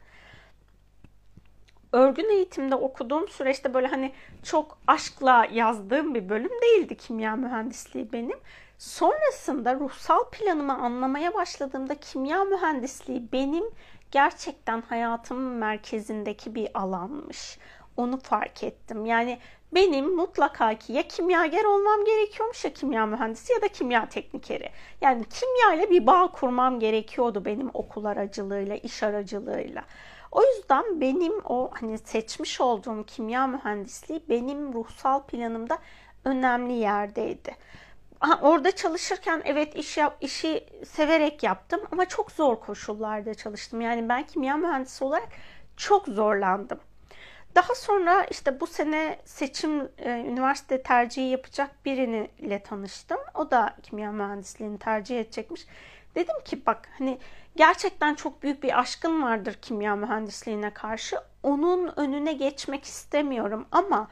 Örgün eğitimde okuduğum süreçte böyle hani çok aşkla yazdığım bir bölüm değildi kimya mühendisliği benim. Sonrasında ruhsal planımı anlamaya başladığımda kimya mühendisliği benim gerçekten hayatımın merkezindeki bir alanmış. Onu fark ettim. Yani benim mutlaka ki ya kimyager olmam gerekiyormuş ya kimya mühendisi ya da kimya teknikeri. Yani kimya ile bir bağ kurmam gerekiyordu benim okul aracılığıyla, iş aracılığıyla. O yüzden benim o hani seçmiş olduğum kimya mühendisliği benim ruhsal planımda önemli yerdeydi. orada çalışırken evet iş yap, işi severek yaptım ama çok zor koşullarda çalıştım. Yani ben kimya mühendisi olarak çok zorlandım. Daha sonra işte bu sene seçim e, üniversite tercihi yapacak biriyle tanıştım. O da kimya mühendisliğini tercih edecekmiş. Dedim ki bak hani gerçekten çok büyük bir aşkın vardır kimya mühendisliğine karşı. Onun önüne geçmek istemiyorum ama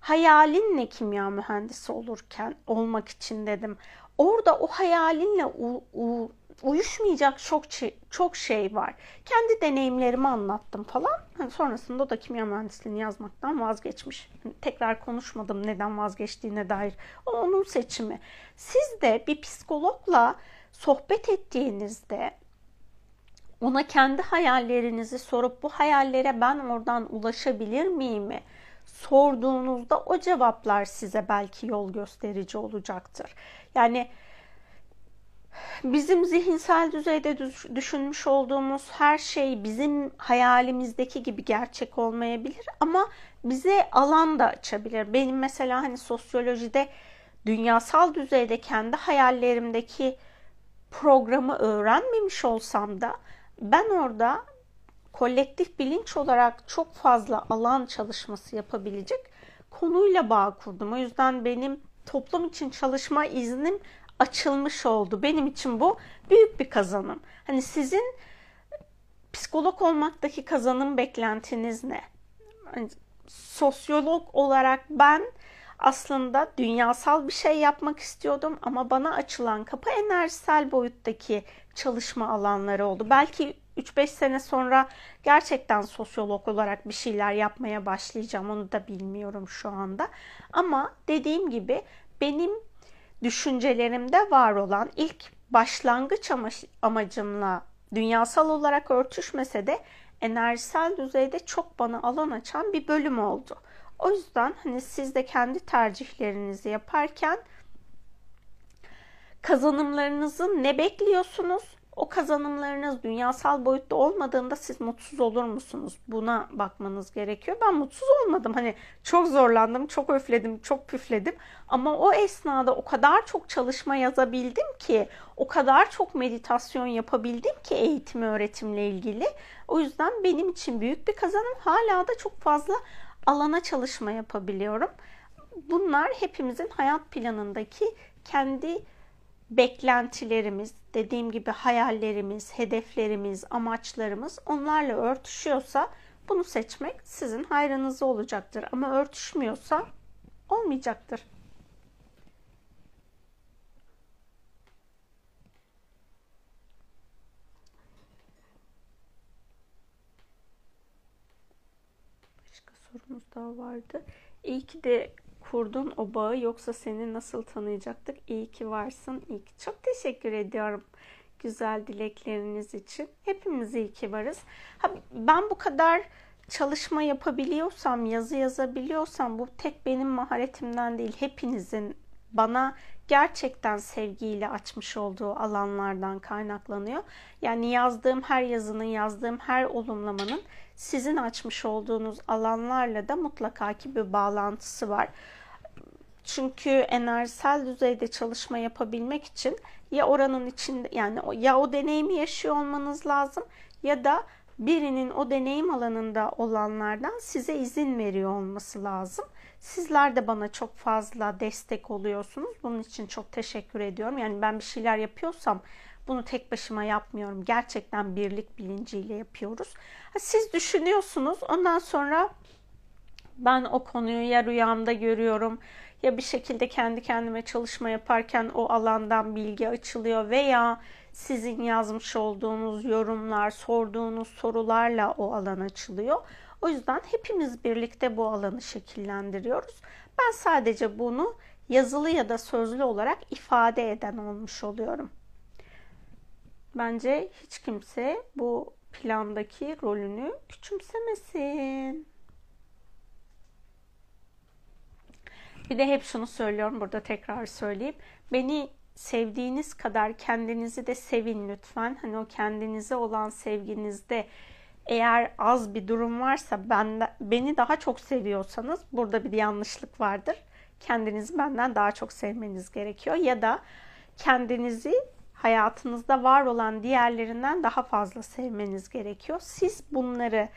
hayalin ne kimya mühendisi olurken olmak için dedim. Orada o hayalinle u, u, uyuşmayacak çok çok şey var. Kendi deneyimlerimi anlattım falan. Yani sonrasında o da kimya mühendisliğini yazmaktan vazgeçmiş. Yani tekrar konuşmadım neden vazgeçtiğine dair. O onun seçimi. Siz de bir psikologla sohbet ettiğinizde ona kendi hayallerinizi sorup bu hayallere ben oradan ulaşabilir miyim sorduğunuzda o cevaplar size belki yol gösterici olacaktır. Yani bizim zihinsel düzeyde düşünmüş olduğumuz her şey bizim hayalimizdeki gibi gerçek olmayabilir ama bize alan da açabilir. Benim mesela hani sosyolojide dünyasal düzeyde kendi hayallerimdeki programı öğrenmemiş olsam da ben orada kolektif bilinç olarak çok fazla alan çalışması yapabilecek konuyla bağ kurdum. O yüzden benim toplum için çalışma iznim açılmış oldu. Benim için bu büyük bir kazanım. Hani sizin psikolog olmaktaki kazanım beklentiniz ne? Hani sosyolog olarak ben aslında dünyasal bir şey yapmak istiyordum ama bana açılan kapı enerjisel boyuttaki çalışma alanları oldu. Belki 3-5 sene sonra gerçekten sosyolog olarak bir şeyler yapmaya başlayacağım. Onu da bilmiyorum şu anda. Ama dediğim gibi benim düşüncelerimde var olan ilk başlangıç amacımla dünyasal olarak örtüşmese de enerjisel düzeyde çok bana alan açan bir bölüm oldu. O yüzden hani siz de kendi tercihlerinizi yaparken kazanımlarınızı ne bekliyorsunuz? O kazanımlarınız dünyasal boyutta olmadığında siz mutsuz olur musunuz? Buna bakmanız gerekiyor. Ben mutsuz olmadım. Hani çok zorlandım, çok öfledim, çok püfledim. Ama o esnada o kadar çok çalışma yazabildim ki, o kadar çok meditasyon yapabildim ki eğitim öğretimle ilgili. O yüzden benim için büyük bir kazanım. Hala da çok fazla alana çalışma yapabiliyorum. Bunlar hepimizin hayat planındaki kendi beklentilerimiz, dediğim gibi hayallerimiz, hedeflerimiz, amaçlarımız onlarla örtüşüyorsa bunu seçmek sizin hayrınıza olacaktır. Ama örtüşmüyorsa olmayacaktır. Başka sorumuz daha vardı. İyi ki de kurdun o bağı yoksa seni nasıl tanıyacaktık? İyi ki varsın. İyi ki. Çok teşekkür ediyorum güzel dilekleriniz için. Hepimiz iyi ki varız. Ha, ben bu kadar çalışma yapabiliyorsam, yazı yazabiliyorsam bu tek benim maharetimden değil. Hepinizin bana gerçekten sevgiyle açmış olduğu alanlardan kaynaklanıyor. Yani yazdığım her yazının, yazdığım her olumlamanın sizin açmış olduğunuz alanlarla da mutlaka ki bir bağlantısı var. Çünkü enerjisel düzeyde çalışma yapabilmek için ya oranın içinde yani ya o deneyimi yaşıyor olmanız lazım ya da birinin o deneyim alanında olanlardan size izin veriyor olması lazım. Sizler de bana çok fazla destek oluyorsunuz. Bunun için çok teşekkür ediyorum. Yani ben bir şeyler yapıyorsam bunu tek başıma yapmıyorum. Gerçekten birlik bilinciyle yapıyoruz. Siz düşünüyorsunuz. Ondan sonra ben o konuyu ya rüyamda görüyorum ya bir şekilde kendi kendime çalışma yaparken o alandan bilgi açılıyor veya sizin yazmış olduğunuz yorumlar, sorduğunuz sorularla o alan açılıyor. O yüzden hepimiz birlikte bu alanı şekillendiriyoruz. Ben sadece bunu yazılı ya da sözlü olarak ifade eden olmuş oluyorum. Bence hiç kimse bu plandaki rolünü küçümsemesin. Bir de hep şunu söylüyorum burada tekrar söyleyeyim. Beni sevdiğiniz kadar kendinizi de sevin lütfen. Hani o kendinize olan sevginizde eğer az bir durum varsa ben de, beni daha çok seviyorsanız burada bir yanlışlık vardır. Kendinizi benden daha çok sevmeniz gerekiyor ya da kendinizi hayatınızda var olan diğerlerinden daha fazla sevmeniz gerekiyor. Siz bunları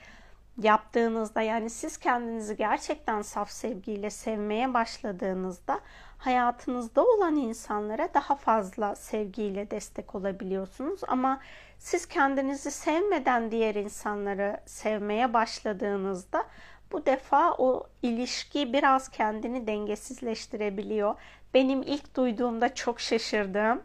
yaptığınızda yani siz kendinizi gerçekten saf sevgiyle sevmeye başladığınızda hayatınızda olan insanlara daha fazla sevgiyle destek olabiliyorsunuz ama siz kendinizi sevmeden diğer insanları sevmeye başladığınızda bu defa o ilişki biraz kendini dengesizleştirebiliyor. Benim ilk duyduğumda çok şaşırdım.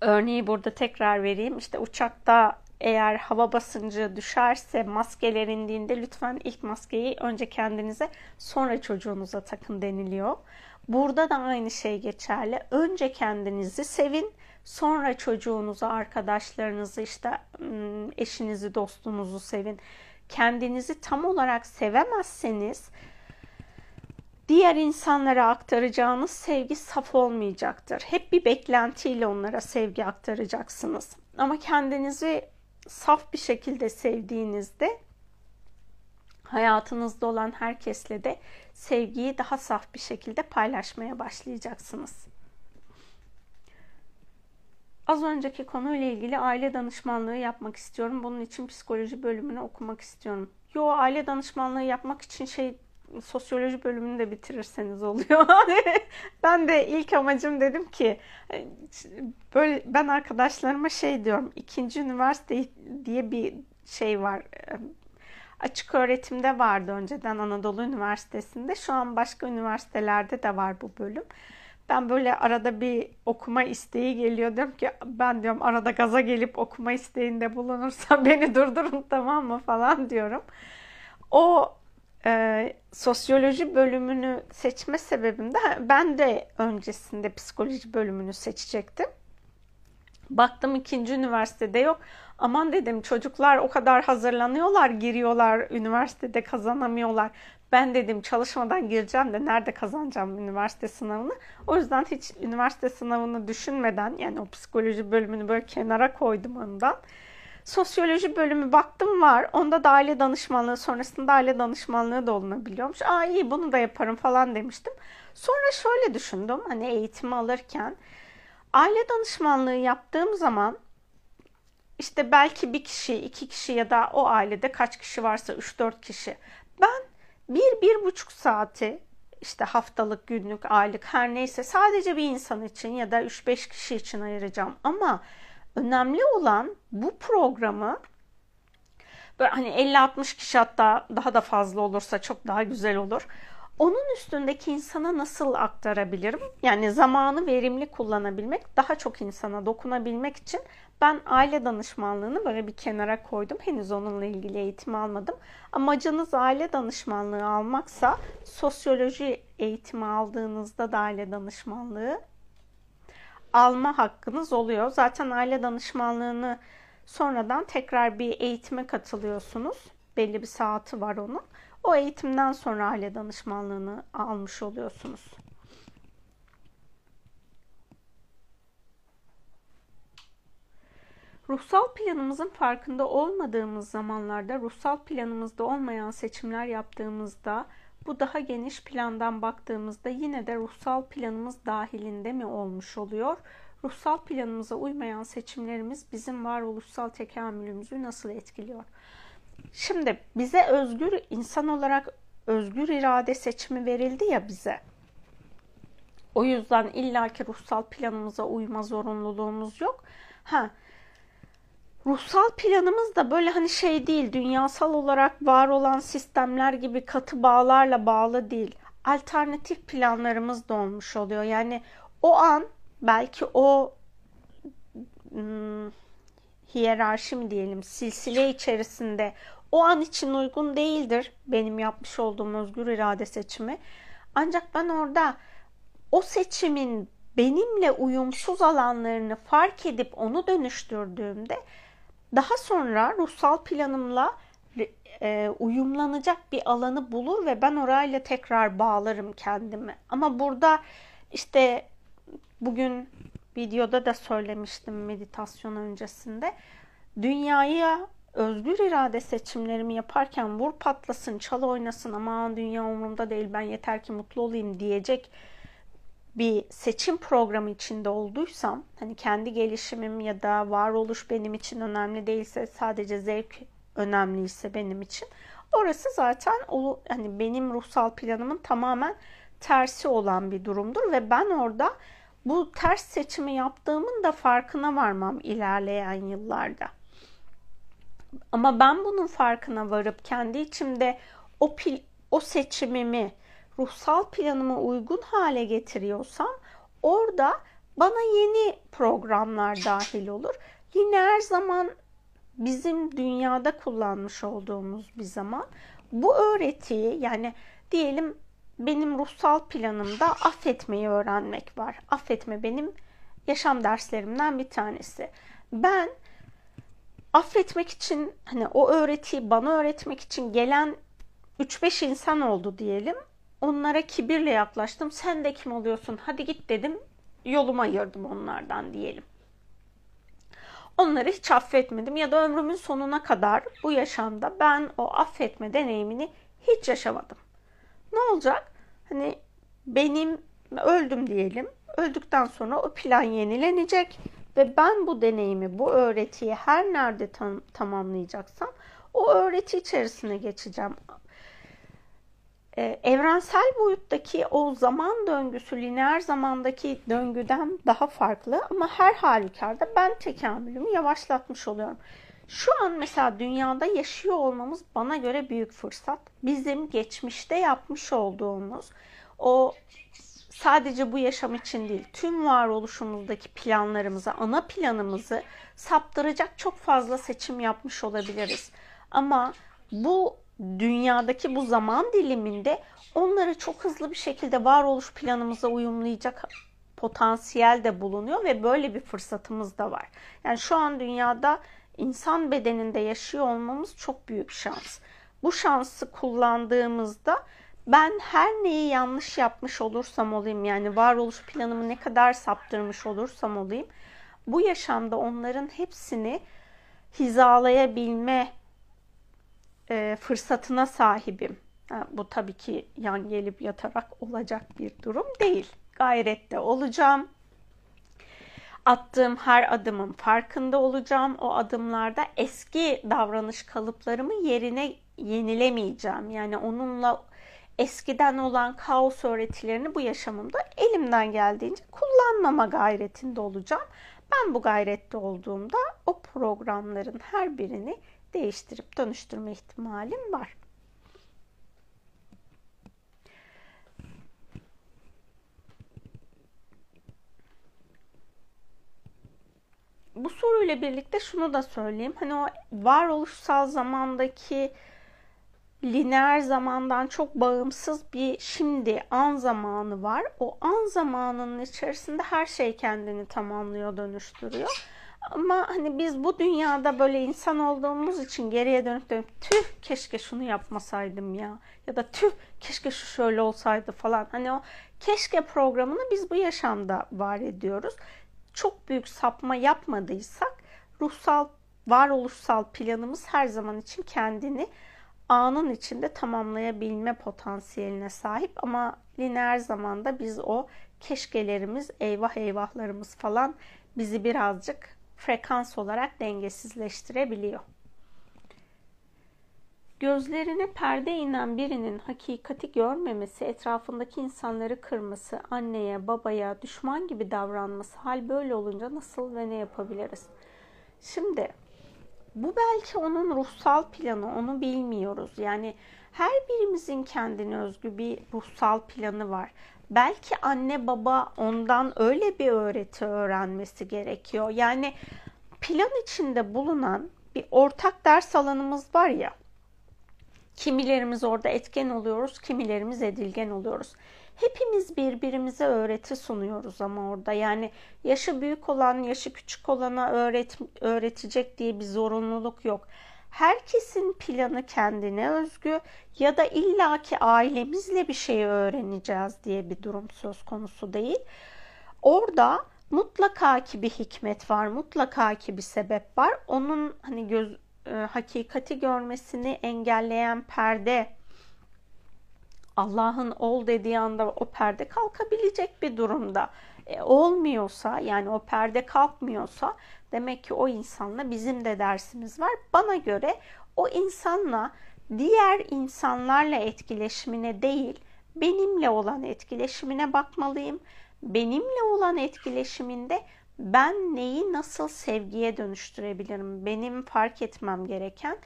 Örneği burada tekrar vereyim. İşte uçakta eğer hava basıncı düşerse maskeler indiğinde lütfen ilk maskeyi önce kendinize sonra çocuğunuza takın deniliyor. Burada da aynı şey geçerli. Önce kendinizi sevin, sonra çocuğunuzu, arkadaşlarınızı, işte eşinizi, dostunuzu sevin. Kendinizi tam olarak sevemezseniz diğer insanlara aktaracağınız sevgi saf olmayacaktır. Hep bir beklentiyle onlara sevgi aktaracaksınız. Ama kendinizi saf bir şekilde sevdiğinizde hayatınızda olan herkesle de sevgiyi daha saf bir şekilde paylaşmaya başlayacaksınız. Az önceki konuyla ilgili aile danışmanlığı yapmak istiyorum. Bunun için psikoloji bölümünü okumak istiyorum. Yo aile danışmanlığı yapmak için şey sosyoloji bölümünü de bitirirseniz oluyor. ben de ilk amacım dedim ki böyle ben arkadaşlarıma şey diyorum ikinci üniversite diye bir şey var. Açık öğretimde vardı önceden Anadolu Üniversitesi'nde. Şu an başka üniversitelerde de var bu bölüm. Ben böyle arada bir okuma isteği geliyor. Diyorum ki ben diyorum arada gaza gelip okuma isteğinde bulunursam beni durdurun tamam mı falan diyorum. O e, sosyoloji bölümünü seçme sebebim de ben de öncesinde psikoloji bölümünü seçecektim. Baktım ikinci üniversitede yok. Aman dedim çocuklar o kadar hazırlanıyorlar, giriyorlar, üniversitede kazanamıyorlar. ben dedim çalışmadan gireceğim de nerede kazanacağım üniversite sınavını. O yüzden hiç üniversite sınavını düşünmeden yani o psikoloji bölümünü böyle kenara koydum ondan. Sosyoloji bölümü baktım var. Onda da aile danışmanlığı sonrasında aile danışmanlığı da olunabiliyormuş. Aa iyi bunu da yaparım falan demiştim. Sonra şöyle düşündüm hani eğitimi alırken aile danışmanlığı yaptığım zaman işte belki bir kişi, iki kişi ya da o ailede kaç kişi varsa üç dört kişi. Ben bir, bir buçuk saati işte haftalık, günlük, aylık her neyse sadece bir insan için ya da üç beş kişi için ayıracağım. Ama önemli olan bu programı böyle hani 50-60 kişi hatta daha da fazla olursa çok daha güzel olur. Onun üstündeki insana nasıl aktarabilirim? Yani zamanı verimli kullanabilmek, daha çok insana dokunabilmek için ben aile danışmanlığını böyle bir kenara koydum. Henüz onunla ilgili eğitim almadım. Amacınız aile danışmanlığı almaksa sosyoloji eğitimi aldığınızda da aile danışmanlığı alma hakkınız oluyor. Zaten aile danışmanlığını sonradan tekrar bir eğitime katılıyorsunuz. Belli bir saati var onun. O eğitimden sonra aile danışmanlığını almış oluyorsunuz. Ruhsal planımızın farkında olmadığımız zamanlarda, ruhsal planımızda olmayan seçimler yaptığımızda, bu daha geniş plandan baktığımızda yine de ruhsal planımız dahilinde mi olmuş oluyor? Ruhsal planımıza uymayan seçimlerimiz bizim varoluşsal tekamülümüzü nasıl etkiliyor? Şimdi bize özgür insan olarak özgür irade seçimi verildi ya bize. O yüzden illaki ruhsal planımıza uyma zorunluluğumuz yok. Ha, ruhsal planımız da böyle hani şey değil, dünyasal olarak var olan sistemler gibi katı bağlarla bağlı değil. Alternatif planlarımız da olmuş oluyor. Yani o an belki o hmm, hiyerarşi mi diyelim, silsile içerisinde o an için uygun değildir benim yapmış olduğum özgür irade seçimi. Ancak ben orada o seçimin benimle uyumsuz alanlarını fark edip onu dönüştürdüğümde daha sonra ruhsal planımla e, uyumlanacak bir alanı bulur ve ben orayla tekrar bağlarım kendimi. Ama burada işte bugün videoda da söylemiştim meditasyon öncesinde. Dünyaya özgür irade seçimlerimi yaparken vur patlasın, çal oynasın aman dünya umurumda değil ben yeter ki mutlu olayım diyecek bir seçim programı içinde olduysam hani kendi gelişimim ya da varoluş benim için önemli değilse sadece zevk önemliyse benim için orası zaten o hani benim ruhsal planımın tamamen tersi olan bir durumdur ve ben orada bu ters seçimi yaptığımın da farkına varmam ilerleyen yıllarda. Ama ben bunun farkına varıp kendi içimde o pil, o seçimimi ruhsal planıma uygun hale getiriyorsam orada bana yeni programlar dahil olur. Lineer zaman bizim dünyada kullanmış olduğumuz bir zaman. Bu öğretiyi yani diyelim benim ruhsal planımda affetmeyi öğrenmek var. Affetme benim yaşam derslerimden bir tanesi. Ben affetmek için hani o öğretiyi bana öğretmek için gelen 3-5 insan oldu diyelim. Onlara kibirle yaklaştım. Sen de kim oluyorsun? Hadi git dedim. Yolumu ayırdım onlardan diyelim. Onları hiç affetmedim ya da ömrümün sonuna kadar bu yaşamda ben o affetme deneyimini hiç yaşamadım. Ne olacak? Hani benim öldüm diyelim. Öldükten sonra o plan yenilenecek ve ben bu deneyimi, bu öğretiyi her nerede tam, tamamlayacaksam o öğreti içerisine geçeceğim. Ee, evrensel boyuttaki o zaman döngüsü lineer zamandaki döngüden daha farklı ama her halükarda ben tekamülümü yavaşlatmış oluyorum. Şu an mesela dünyada yaşıyor olmamız bana göre büyük fırsat. Bizim geçmişte yapmış olduğumuz o sadece bu yaşam için değil, tüm varoluşumuzdaki planlarımızı, ana planımızı saptıracak çok fazla seçim yapmış olabiliriz. Ama bu dünyadaki bu zaman diliminde onları çok hızlı bir şekilde varoluş planımıza uyumlayacak potansiyel de bulunuyor ve böyle bir fırsatımız da var. Yani şu an dünyada insan bedeninde yaşıyor olmamız çok büyük şans. Bu şansı kullandığımızda ben her neyi yanlış yapmış olursam olayım yani varoluş planımı ne kadar saptırmış olursam olayım bu yaşamda onların hepsini hizalayabilme e, fırsatına sahibim. Ha, bu tabii ki yan gelip yatarak olacak bir durum değil. Gayrette olacağım. Attığım her adımın farkında olacağım. O adımlarda eski davranış kalıplarımı yerine yenilemeyeceğim. Yani onunla eskiden olan kaos öğretilerini bu yaşamımda elimden geldiğince kullanmama gayretinde olacağım. Ben bu gayrette olduğumda o programların her birini değiştirip dönüştürme ihtimalim var. Bu soruyla birlikte şunu da söyleyeyim. Hani o varoluşsal zamandaki lineer zamandan çok bağımsız bir şimdi an zamanı var. O an zamanının içerisinde her şey kendini tamamlıyor, dönüştürüyor. Ama hani biz bu dünyada böyle insan olduğumuz için geriye dönüp dönüp tüh keşke şunu yapmasaydım ya ya da tüh keşke şu şöyle olsaydı falan. Hani o keşke programını biz bu yaşamda var ediyoruz. Çok büyük sapma yapmadıysak ruhsal varoluşsal planımız her zaman için kendini anın içinde tamamlayabilme potansiyeline sahip ama lineer zamanda biz o keşkelerimiz, eyvah eyvahlarımız falan bizi birazcık frekans olarak dengesizleştirebiliyor. Gözlerine perde inen birinin hakikati görmemesi, etrafındaki insanları kırması, anneye, babaya, düşman gibi davranması, hal böyle olunca nasıl ve ne yapabiliriz? Şimdi bu belki onun ruhsal planı, onu bilmiyoruz. Yani her birimizin kendine özgü bir ruhsal planı var. Belki anne baba ondan öyle bir öğreti öğrenmesi gerekiyor. Yani plan içinde bulunan bir ortak ders alanımız var ya. Kimilerimiz orada etken oluyoruz, kimilerimiz edilgen oluyoruz. Hepimiz birbirimize öğreti sunuyoruz ama orada yani yaşı büyük olan, yaşı küçük olana öğret öğretecek diye bir zorunluluk yok. Herkesin planı kendine özgü ya da illaki ailemizle bir şey öğreneceğiz diye bir durum söz konusu değil. Orada mutlaka ki bir hikmet var, mutlaka ki bir sebep var. Onun hani göz e, hakikati görmesini engelleyen perde Allah'ın ol dediği anda o perde kalkabilecek bir durumda. E, olmuyorsa yani o perde kalkmıyorsa demek ki o insanla bizim de dersimiz var. Bana göre o insanla diğer insanlarla etkileşimine değil benimle olan etkileşimine bakmalıyım. Benimle olan etkileşiminde ben neyi nasıl sevgiye dönüştürebilirim? Benim fark etmem gereken,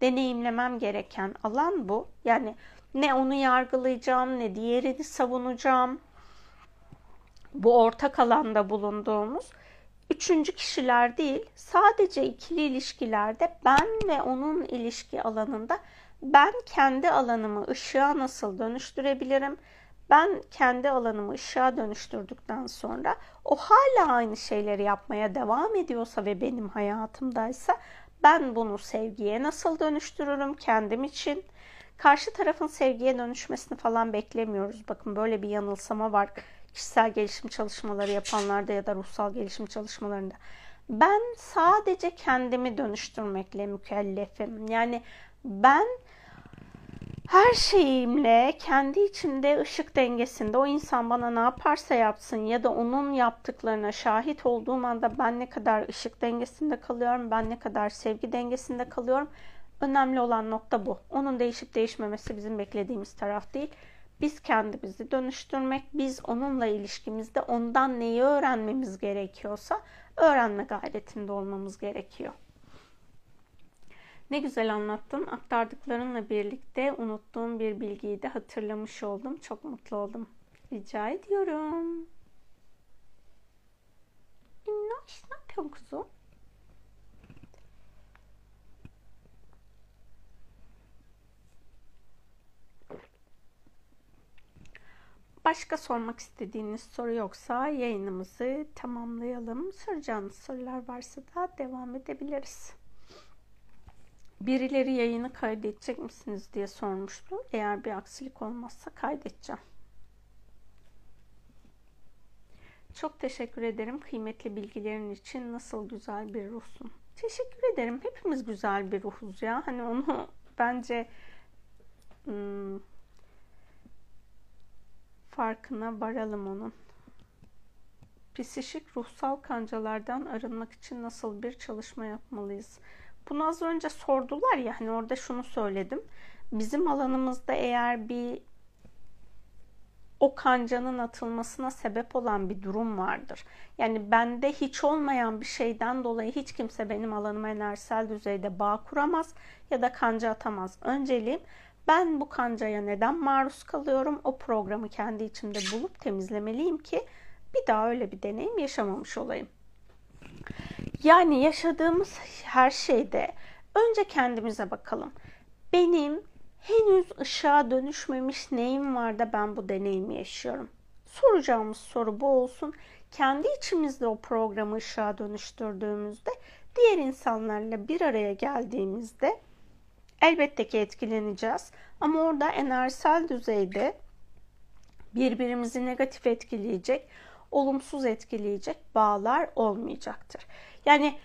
deneyimlemem gereken alan bu. Yani ne onu yargılayacağım ne diğerini savunacağım. Bu ortak alanda bulunduğumuz üçüncü kişiler değil sadece ikili ilişkilerde ben ve onun ilişki alanında ben kendi alanımı ışığa nasıl dönüştürebilirim? Ben kendi alanımı ışığa dönüştürdükten sonra o hala aynı şeyleri yapmaya devam ediyorsa ve benim hayatımdaysa ben bunu sevgiye nasıl dönüştürürüm kendim için? Karşı tarafın sevgiye dönüşmesini falan beklemiyoruz. Bakın böyle bir yanılsama var kişisel gelişim çalışmaları yapanlarda ya da ruhsal gelişim çalışmalarında. Ben sadece kendimi dönüştürmekle mükellefim. Yani ben her şeyimle kendi içinde ışık dengesinde o insan bana ne yaparsa yapsın ya da onun yaptıklarına şahit olduğum anda ben ne kadar ışık dengesinde kalıyorum, ben ne kadar sevgi dengesinde kalıyorum. Önemli olan nokta bu. Onun değişip değişmemesi bizim beklediğimiz taraf değil. Biz kendimizi dönüştürmek, biz onunla ilişkimizde ondan neyi öğrenmemiz gerekiyorsa öğrenme gayretinde olmamız gerekiyor. Ne güzel anlattın. Aktardıklarınla birlikte unuttuğum bir bilgiyi de hatırlamış oldum. Çok mutlu oldum. Rica ediyorum. Minnoş ne yapıyorsun kuzum? Başka sormak istediğiniz soru yoksa yayınımızı tamamlayalım. Soracağınız sorular varsa da devam edebiliriz. Birileri yayını kaydedecek misiniz diye sormuştu. Eğer bir aksilik olmazsa kaydedeceğim. Çok teşekkür ederim kıymetli bilgilerin için. Nasıl güzel bir ruhsun. Teşekkür ederim. Hepimiz güzel bir ruhuz ya. Hani onu bence hmm, farkına varalım onun. Psişik ruhsal kancalardan arınmak için nasıl bir çalışma yapmalıyız? Bunu az önce sordular ya hani orada şunu söyledim. Bizim alanımızda eğer bir o kancanın atılmasına sebep olan bir durum vardır. Yani bende hiç olmayan bir şeyden dolayı hiç kimse benim alanıma enerjisel düzeyde bağ kuramaz ya da kanca atamaz. Önceliğim ben bu kancaya neden maruz kalıyorum? O programı kendi içimde bulup temizlemeliyim ki bir daha öyle bir deneyim yaşamamış olayım. Yani yaşadığımız her şeyde önce kendimize bakalım. Benim henüz ışığa dönüşmemiş neyim var da ben bu deneyimi yaşıyorum? Soracağımız soru bu olsun. Kendi içimizde o programı ışığa dönüştürdüğümüzde diğer insanlarla bir araya geldiğimizde elbette ki etkileneceğiz. Ama orada enerjisel düzeyde birbirimizi negatif etkileyecek, olumsuz etkileyecek bağlar olmayacaktır. Yani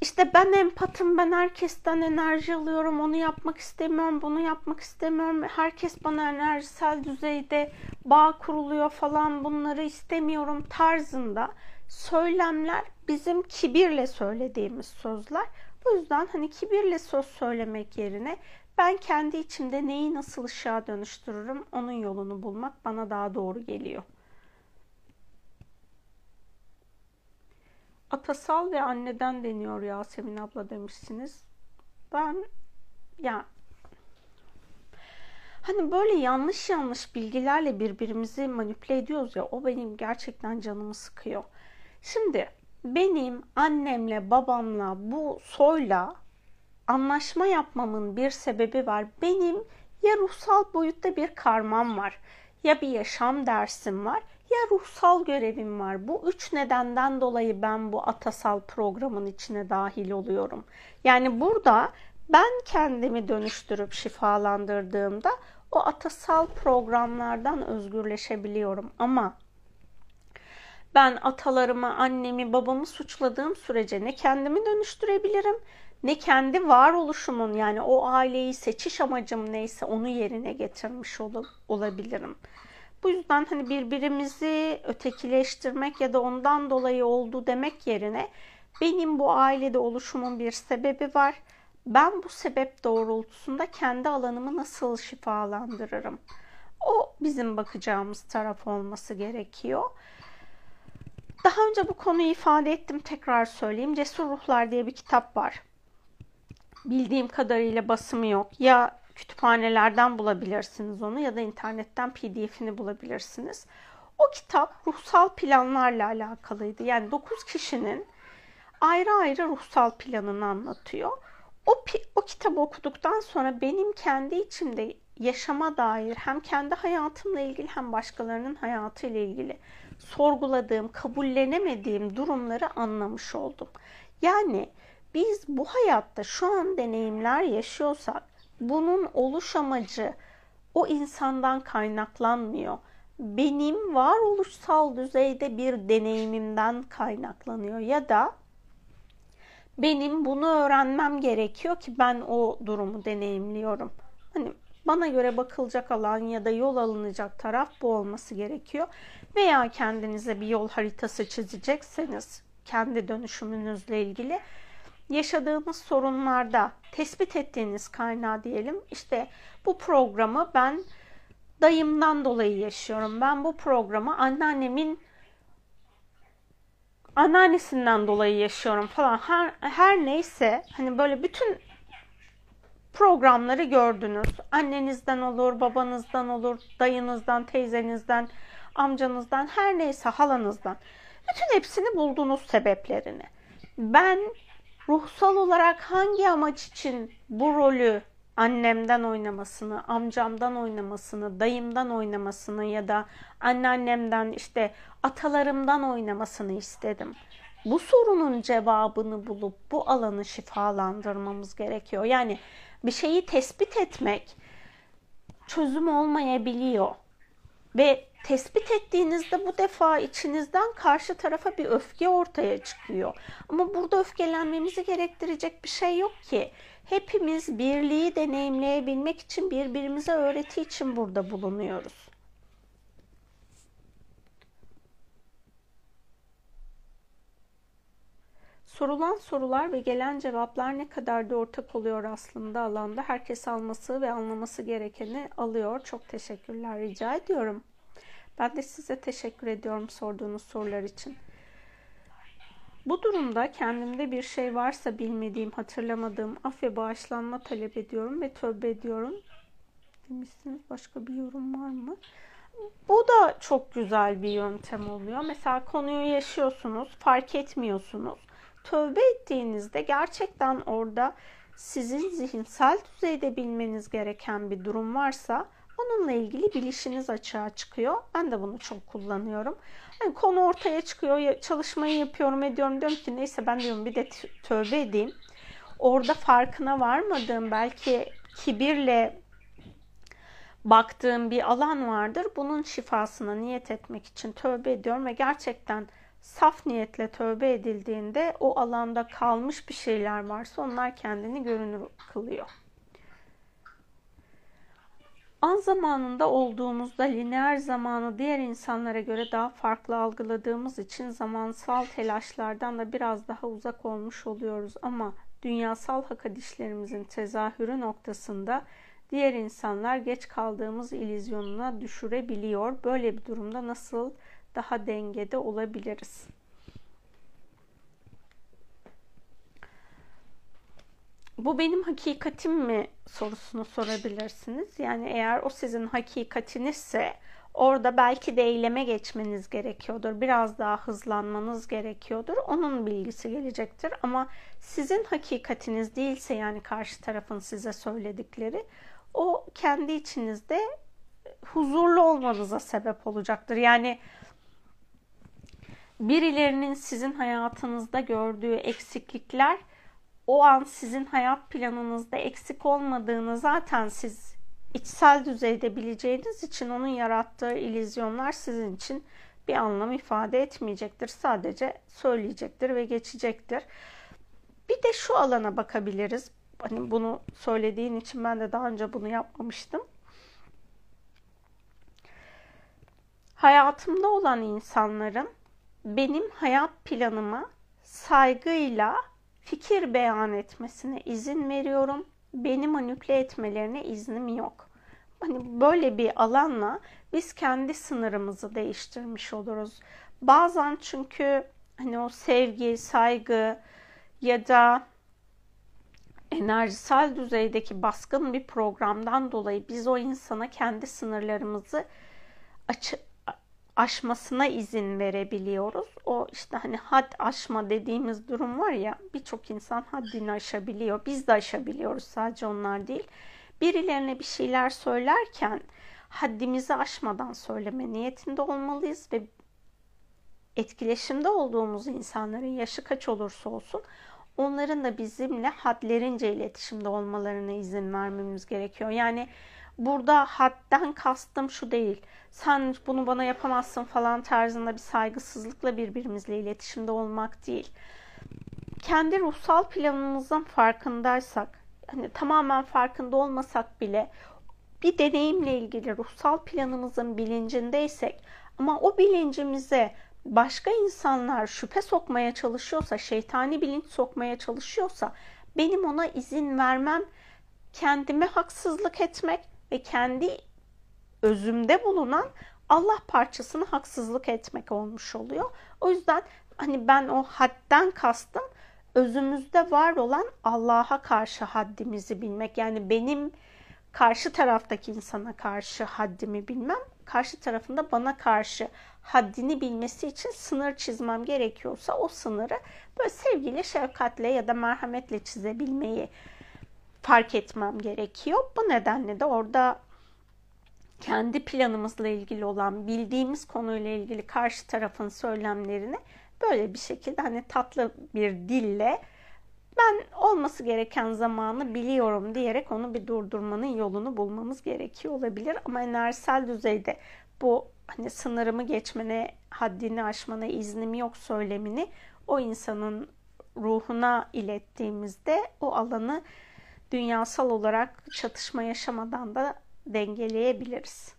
işte ben empatım, ben herkesten enerji alıyorum, onu yapmak istemiyorum, bunu yapmak istemiyorum. Herkes bana enerjisel düzeyde bağ kuruluyor falan bunları istemiyorum tarzında söylemler bizim kibirle söylediğimiz sözler. Bu yüzden hani kibirle söz söylemek yerine ben kendi içimde neyi nasıl ışığa dönüştürürüm onun yolunu bulmak bana daha doğru geliyor. Atasal ve anneden deniyor Yasemin abla demişsiniz. Ben ya hani böyle yanlış yanlış bilgilerle birbirimizi manipüle ediyoruz ya o benim gerçekten canımı sıkıyor. Şimdi benim annemle babamla bu soyla anlaşma yapmamın bir sebebi var. Benim ya ruhsal boyutta bir karmam var ya bir yaşam dersim var ya ruhsal görevim var. Bu üç nedenden dolayı ben bu atasal programın içine dahil oluyorum. Yani burada ben kendimi dönüştürüp şifalandırdığımda o atasal programlardan özgürleşebiliyorum. Ama ben atalarımı, annemi, babamı suçladığım sürece ne kendimi dönüştürebilirim ne kendi varoluşumun yani o aileyi seçiş amacım neyse onu yerine getirmiş ol olabilirim. Bu yüzden hani birbirimizi ötekileştirmek ya da ondan dolayı oldu demek yerine benim bu ailede oluşumun bir sebebi var. Ben bu sebep doğrultusunda kendi alanımı nasıl şifalandırırım? O bizim bakacağımız taraf olması gerekiyor. Daha önce bu konuyu ifade ettim tekrar söyleyeyim. Cesur Ruhlar diye bir kitap var. Bildiğim kadarıyla basımı yok. Ya kütüphanelerden bulabilirsiniz onu ya da internetten pdf'ini bulabilirsiniz. O kitap ruhsal planlarla alakalıydı. Yani 9 kişinin ayrı ayrı ruhsal planını anlatıyor. O, o kitabı okuduktan sonra benim kendi içimde yaşama dair hem kendi hayatımla ilgili hem başkalarının hayatıyla ilgili sorguladığım, kabullenemediğim durumları anlamış oldum. Yani biz bu hayatta şu an deneyimler yaşıyorsak bunun oluş amacı o insandan kaynaklanmıyor. Benim varoluşsal düzeyde bir deneyimimden kaynaklanıyor ya da benim bunu öğrenmem gerekiyor ki ben o durumu deneyimliyorum. Hani bana göre bakılacak alan ya da yol alınacak taraf bu olması gerekiyor. Veya kendinize bir yol haritası çizecekseniz kendi dönüşümünüzle ilgili yaşadığımız sorunlarda tespit ettiğiniz kaynağı diyelim. İşte bu programı ben dayımdan dolayı yaşıyorum. Ben bu programı anneannemin anneannesinden dolayı yaşıyorum falan. Her, her neyse hani böyle bütün programları gördünüz. Annenizden olur, babanızdan olur, dayınızdan, teyzenizden, amcanızdan, her neyse halanızdan. Bütün hepsini buldunuz sebeplerini. Ben ruhsal olarak hangi amaç için bu rolü annemden oynamasını, amcamdan oynamasını, dayımdan oynamasını ya da anneannemden işte atalarımdan oynamasını istedim. bu sorunun cevabını bulup bu alanı şifalandırmamız gerekiyor. Yani bir şeyi tespit etmek çözüm olmayabiliyor. Ve tespit ettiğinizde bu defa içinizden karşı tarafa bir öfke ortaya çıkıyor. Ama burada öfkelenmemizi gerektirecek bir şey yok ki. Hepimiz birliği deneyimleyebilmek için birbirimize öğreti için burada bulunuyoruz. Sorulan sorular ve gelen cevaplar ne kadar da ortak oluyor aslında alanda. Herkes alması ve anlaması gerekeni alıyor. Çok teşekkürler rica ediyorum. Ben de size teşekkür ediyorum sorduğunuz sorular için. Bu durumda kendimde bir şey varsa bilmediğim, hatırlamadığım af ve bağışlanma talep ediyorum ve tövbe ediyorum. Demişsiniz başka bir yorum var mı? Bu da çok güzel bir yöntem oluyor. Mesela konuyu yaşıyorsunuz, fark etmiyorsunuz. Tövbe ettiğinizde gerçekten orada sizin zihinsel düzeyde bilmeniz gereken bir durum varsa onunla ilgili bilişiniz açığa çıkıyor. Ben de bunu çok kullanıyorum. Yani konu ortaya çıkıyor, çalışmayı yapıyorum, ediyorum. Diyorum ki neyse ben diyorum bir de tövbe edeyim. Orada farkına varmadığım belki kibirle baktığım bir alan vardır. Bunun şifasına niyet etmek için tövbe ediyorum ve gerçekten saf niyetle tövbe edildiğinde o alanda kalmış bir şeyler varsa onlar kendini görünür kılıyor. An zamanında olduğumuzda lineer zamanı diğer insanlara göre daha farklı algıladığımız için zamansal telaşlardan da biraz daha uzak olmuş oluyoruz ama dünyasal hak edişlerimizin tezahürü noktasında diğer insanlar geç kaldığımız ilizyonuna düşürebiliyor. Böyle bir durumda nasıl daha dengede olabiliriz? Bu benim hakikatim mi sorusunu sorabilirsiniz. Yani eğer o sizin hakikatinizse orada belki de eyleme geçmeniz gerekiyordur. Biraz daha hızlanmanız gerekiyordur. Onun bilgisi gelecektir. Ama sizin hakikatiniz değilse yani karşı tarafın size söyledikleri o kendi içinizde huzurlu olmanıza sebep olacaktır. Yani birilerinin sizin hayatınızda gördüğü eksiklikler o an sizin hayat planınızda eksik olmadığını zaten siz içsel düzeyde bileceğiniz için onun yarattığı ilizyonlar sizin için bir anlam ifade etmeyecektir. Sadece söyleyecektir ve geçecektir. Bir de şu alana bakabiliriz. Hani bunu söylediğin için ben de daha önce bunu yapmamıştım. Hayatımda olan insanların benim hayat planıma saygıyla fikir beyan etmesine izin veriyorum. Beni manipüle etmelerine iznim yok. Hani böyle bir alanla biz kendi sınırımızı değiştirmiş oluruz. Bazen çünkü hani o sevgi, saygı ya da enerjisel düzeydeki baskın bir programdan dolayı biz o insana kendi sınırlarımızı açı, aşmasına izin verebiliyoruz. O işte hani had aşma dediğimiz durum var ya birçok insan haddini aşabiliyor. Biz de aşabiliyoruz sadece onlar değil. Birilerine bir şeyler söylerken haddimizi aşmadan söyleme niyetinde olmalıyız ve etkileşimde olduğumuz insanların yaşı kaç olursa olsun onların da bizimle hadlerince iletişimde olmalarına izin vermemiz gerekiyor. Yani burada hadden kastım şu değil. Sen bunu bana yapamazsın falan tarzında bir saygısızlıkla birbirimizle iletişimde olmak değil. Kendi ruhsal planımızın farkındaysak, hani tamamen farkında olmasak bile bir deneyimle ilgili ruhsal planımızın bilincindeysek ama o bilincimize başka insanlar şüphe sokmaya çalışıyorsa, şeytani bilinç sokmaya çalışıyorsa benim ona izin vermem kendime haksızlık etmek ve kendi özümde bulunan Allah parçasını haksızlık etmek olmuş oluyor. O yüzden hani ben o hadden kastım özümüzde var olan Allah'a karşı haddimizi bilmek. Yani benim karşı taraftaki insana karşı haddimi bilmem, karşı tarafında bana karşı haddini bilmesi için sınır çizmem gerekiyorsa o sınırı böyle sevgiyle, şefkatle ya da merhametle çizebilmeyi fark etmem gerekiyor. Bu nedenle de orada kendi planımızla ilgili olan bildiğimiz konuyla ilgili karşı tarafın söylemlerini böyle bir şekilde hani tatlı bir dille ben olması gereken zamanı biliyorum diyerek onu bir durdurmanın yolunu bulmamız gerekiyor olabilir. Ama enerjisel düzeyde bu hani sınırımı geçmene, haddini aşmana iznim yok söylemini o insanın ruhuna ilettiğimizde o alanı dünyasal olarak çatışma yaşamadan da dengeleyebiliriz.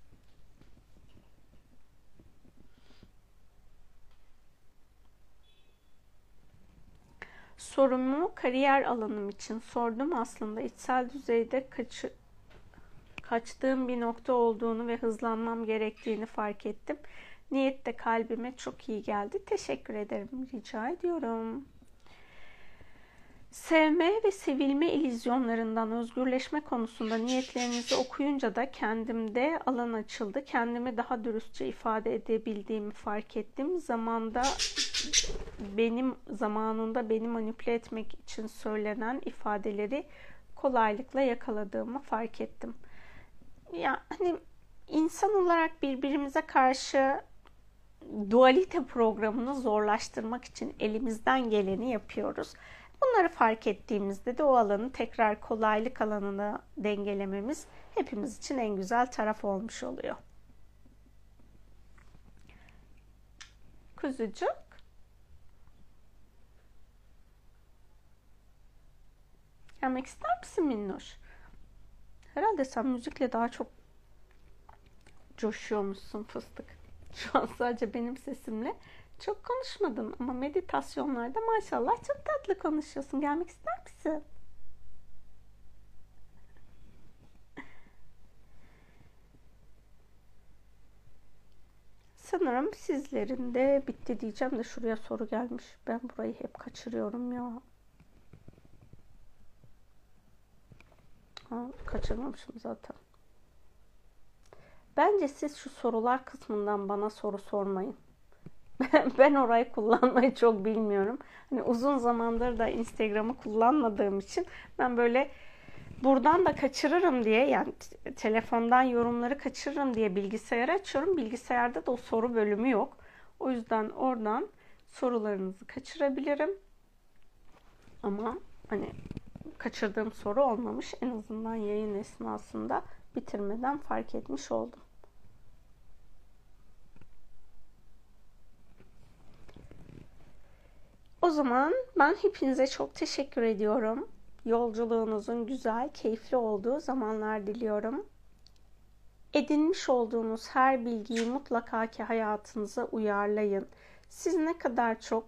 Sorumu kariyer alanım için sordum aslında. içsel düzeyde kaçı, kaçtığım bir nokta olduğunu ve hızlanmam gerektiğini fark ettim. Niyet de kalbime çok iyi geldi. Teşekkür ederim. Rica ediyorum. Sevme ve sevilme ilizyonlarından özgürleşme konusunda niyetlerinizi okuyunca da kendimde alan açıldı. Kendimi daha dürüstçe ifade edebildiğimi fark ettim. Zamanda benim zamanında beni manipüle etmek için söylenen ifadeleri kolaylıkla yakaladığımı fark ettim. Ya hani insan olarak birbirimize karşı dualite programını zorlaştırmak için elimizden geleni yapıyoruz. Bunları fark ettiğimizde de o alanı tekrar kolaylık alanına dengelememiz hepimiz için en güzel taraf olmuş oluyor. Kuzucuk. Gelmek ister misin Minnoş? Herhalde sen müzikle daha çok coşuyormuşsun fıstık. Şu an sadece benim sesimle çok konuşmadın ama meditasyonlarda maşallah çok tatlı konuşuyorsun. Gelmek ister misin? Sanırım sizlerin de bitti diyeceğim de şuraya soru gelmiş. Ben burayı hep kaçırıyorum ya. Ha, kaçırmamışım zaten. Bence siz şu sorular kısmından bana soru sormayın. Ben orayı kullanmayı çok bilmiyorum. Hani uzun zamandır da Instagram'ı kullanmadığım için ben böyle buradan da kaçırırım diye yani telefondan yorumları kaçırırım diye bilgisayar açıyorum. Bilgisayarda da o soru bölümü yok. O yüzden oradan sorularınızı kaçırabilirim. Ama hani kaçırdığım soru olmamış. En azından yayın esnasında bitirmeden fark etmiş oldum. O zaman ben hepinize çok teşekkür ediyorum. Yolculuğunuzun güzel, keyifli olduğu zamanlar diliyorum. Edinmiş olduğunuz her bilgiyi mutlaka ki hayatınıza uyarlayın. Siz ne kadar çok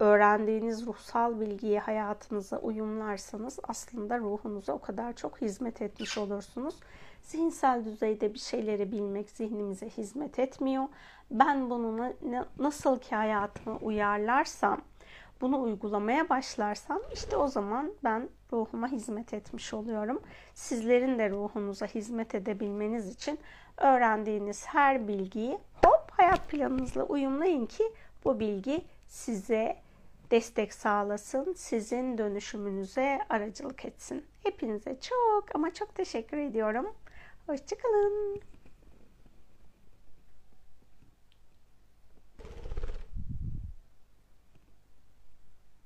öğrendiğiniz ruhsal bilgiyi hayatınıza uyumlarsanız aslında ruhunuza o kadar çok hizmet etmiş olursunuz. Zihinsel düzeyde bir şeyleri bilmek zihnimize hizmet etmiyor. Ben bunu nasıl ki hayatıma uyarlarsam, bunu uygulamaya başlarsam işte o zaman ben ruhuma hizmet etmiş oluyorum. Sizlerin de ruhunuza hizmet edebilmeniz için öğrendiğiniz her bilgiyi hop hayat planınızla uyumlayın ki bu bilgi size destek sağlasın, sizin dönüşümünüze aracılık etsin. Hepinize çok ama çok teşekkür ediyorum. Hoşçakalın.